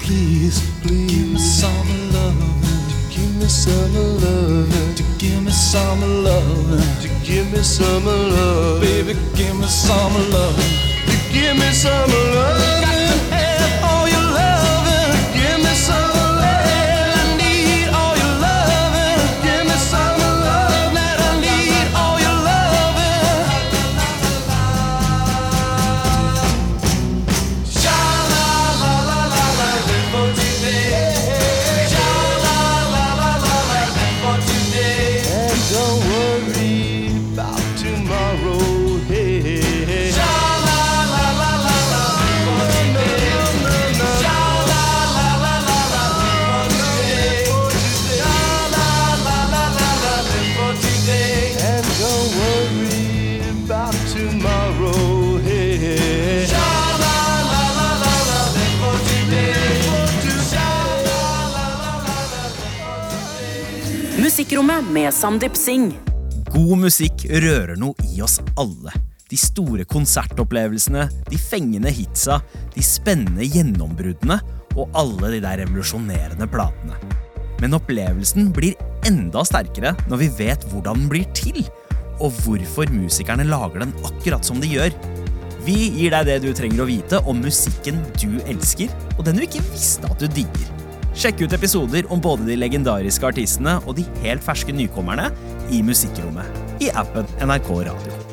please, please. Give me some love. To give me some love. To give me some love. To give me some love. Baby, give me some love. To give me some love. Musikkrommet med Sandeep Singh. God musikk rører noe i oss alle. De store konsertopplevelsene, de fengende hitsa, de spennende gjennombruddene og alle de der revolusjonerende platene. Men opplevelsen blir enda sterkere når vi vet hvordan den blir til, og hvorfor musikerne lager den akkurat som de gjør. Vi gir deg det du trenger å vite om musikken du elsker, og den du ikke visste at du digger. Sjekk ut episoder om både de legendariske artistene og de helt ferske nykommerne i Musikkrommet i appen NRK Radio.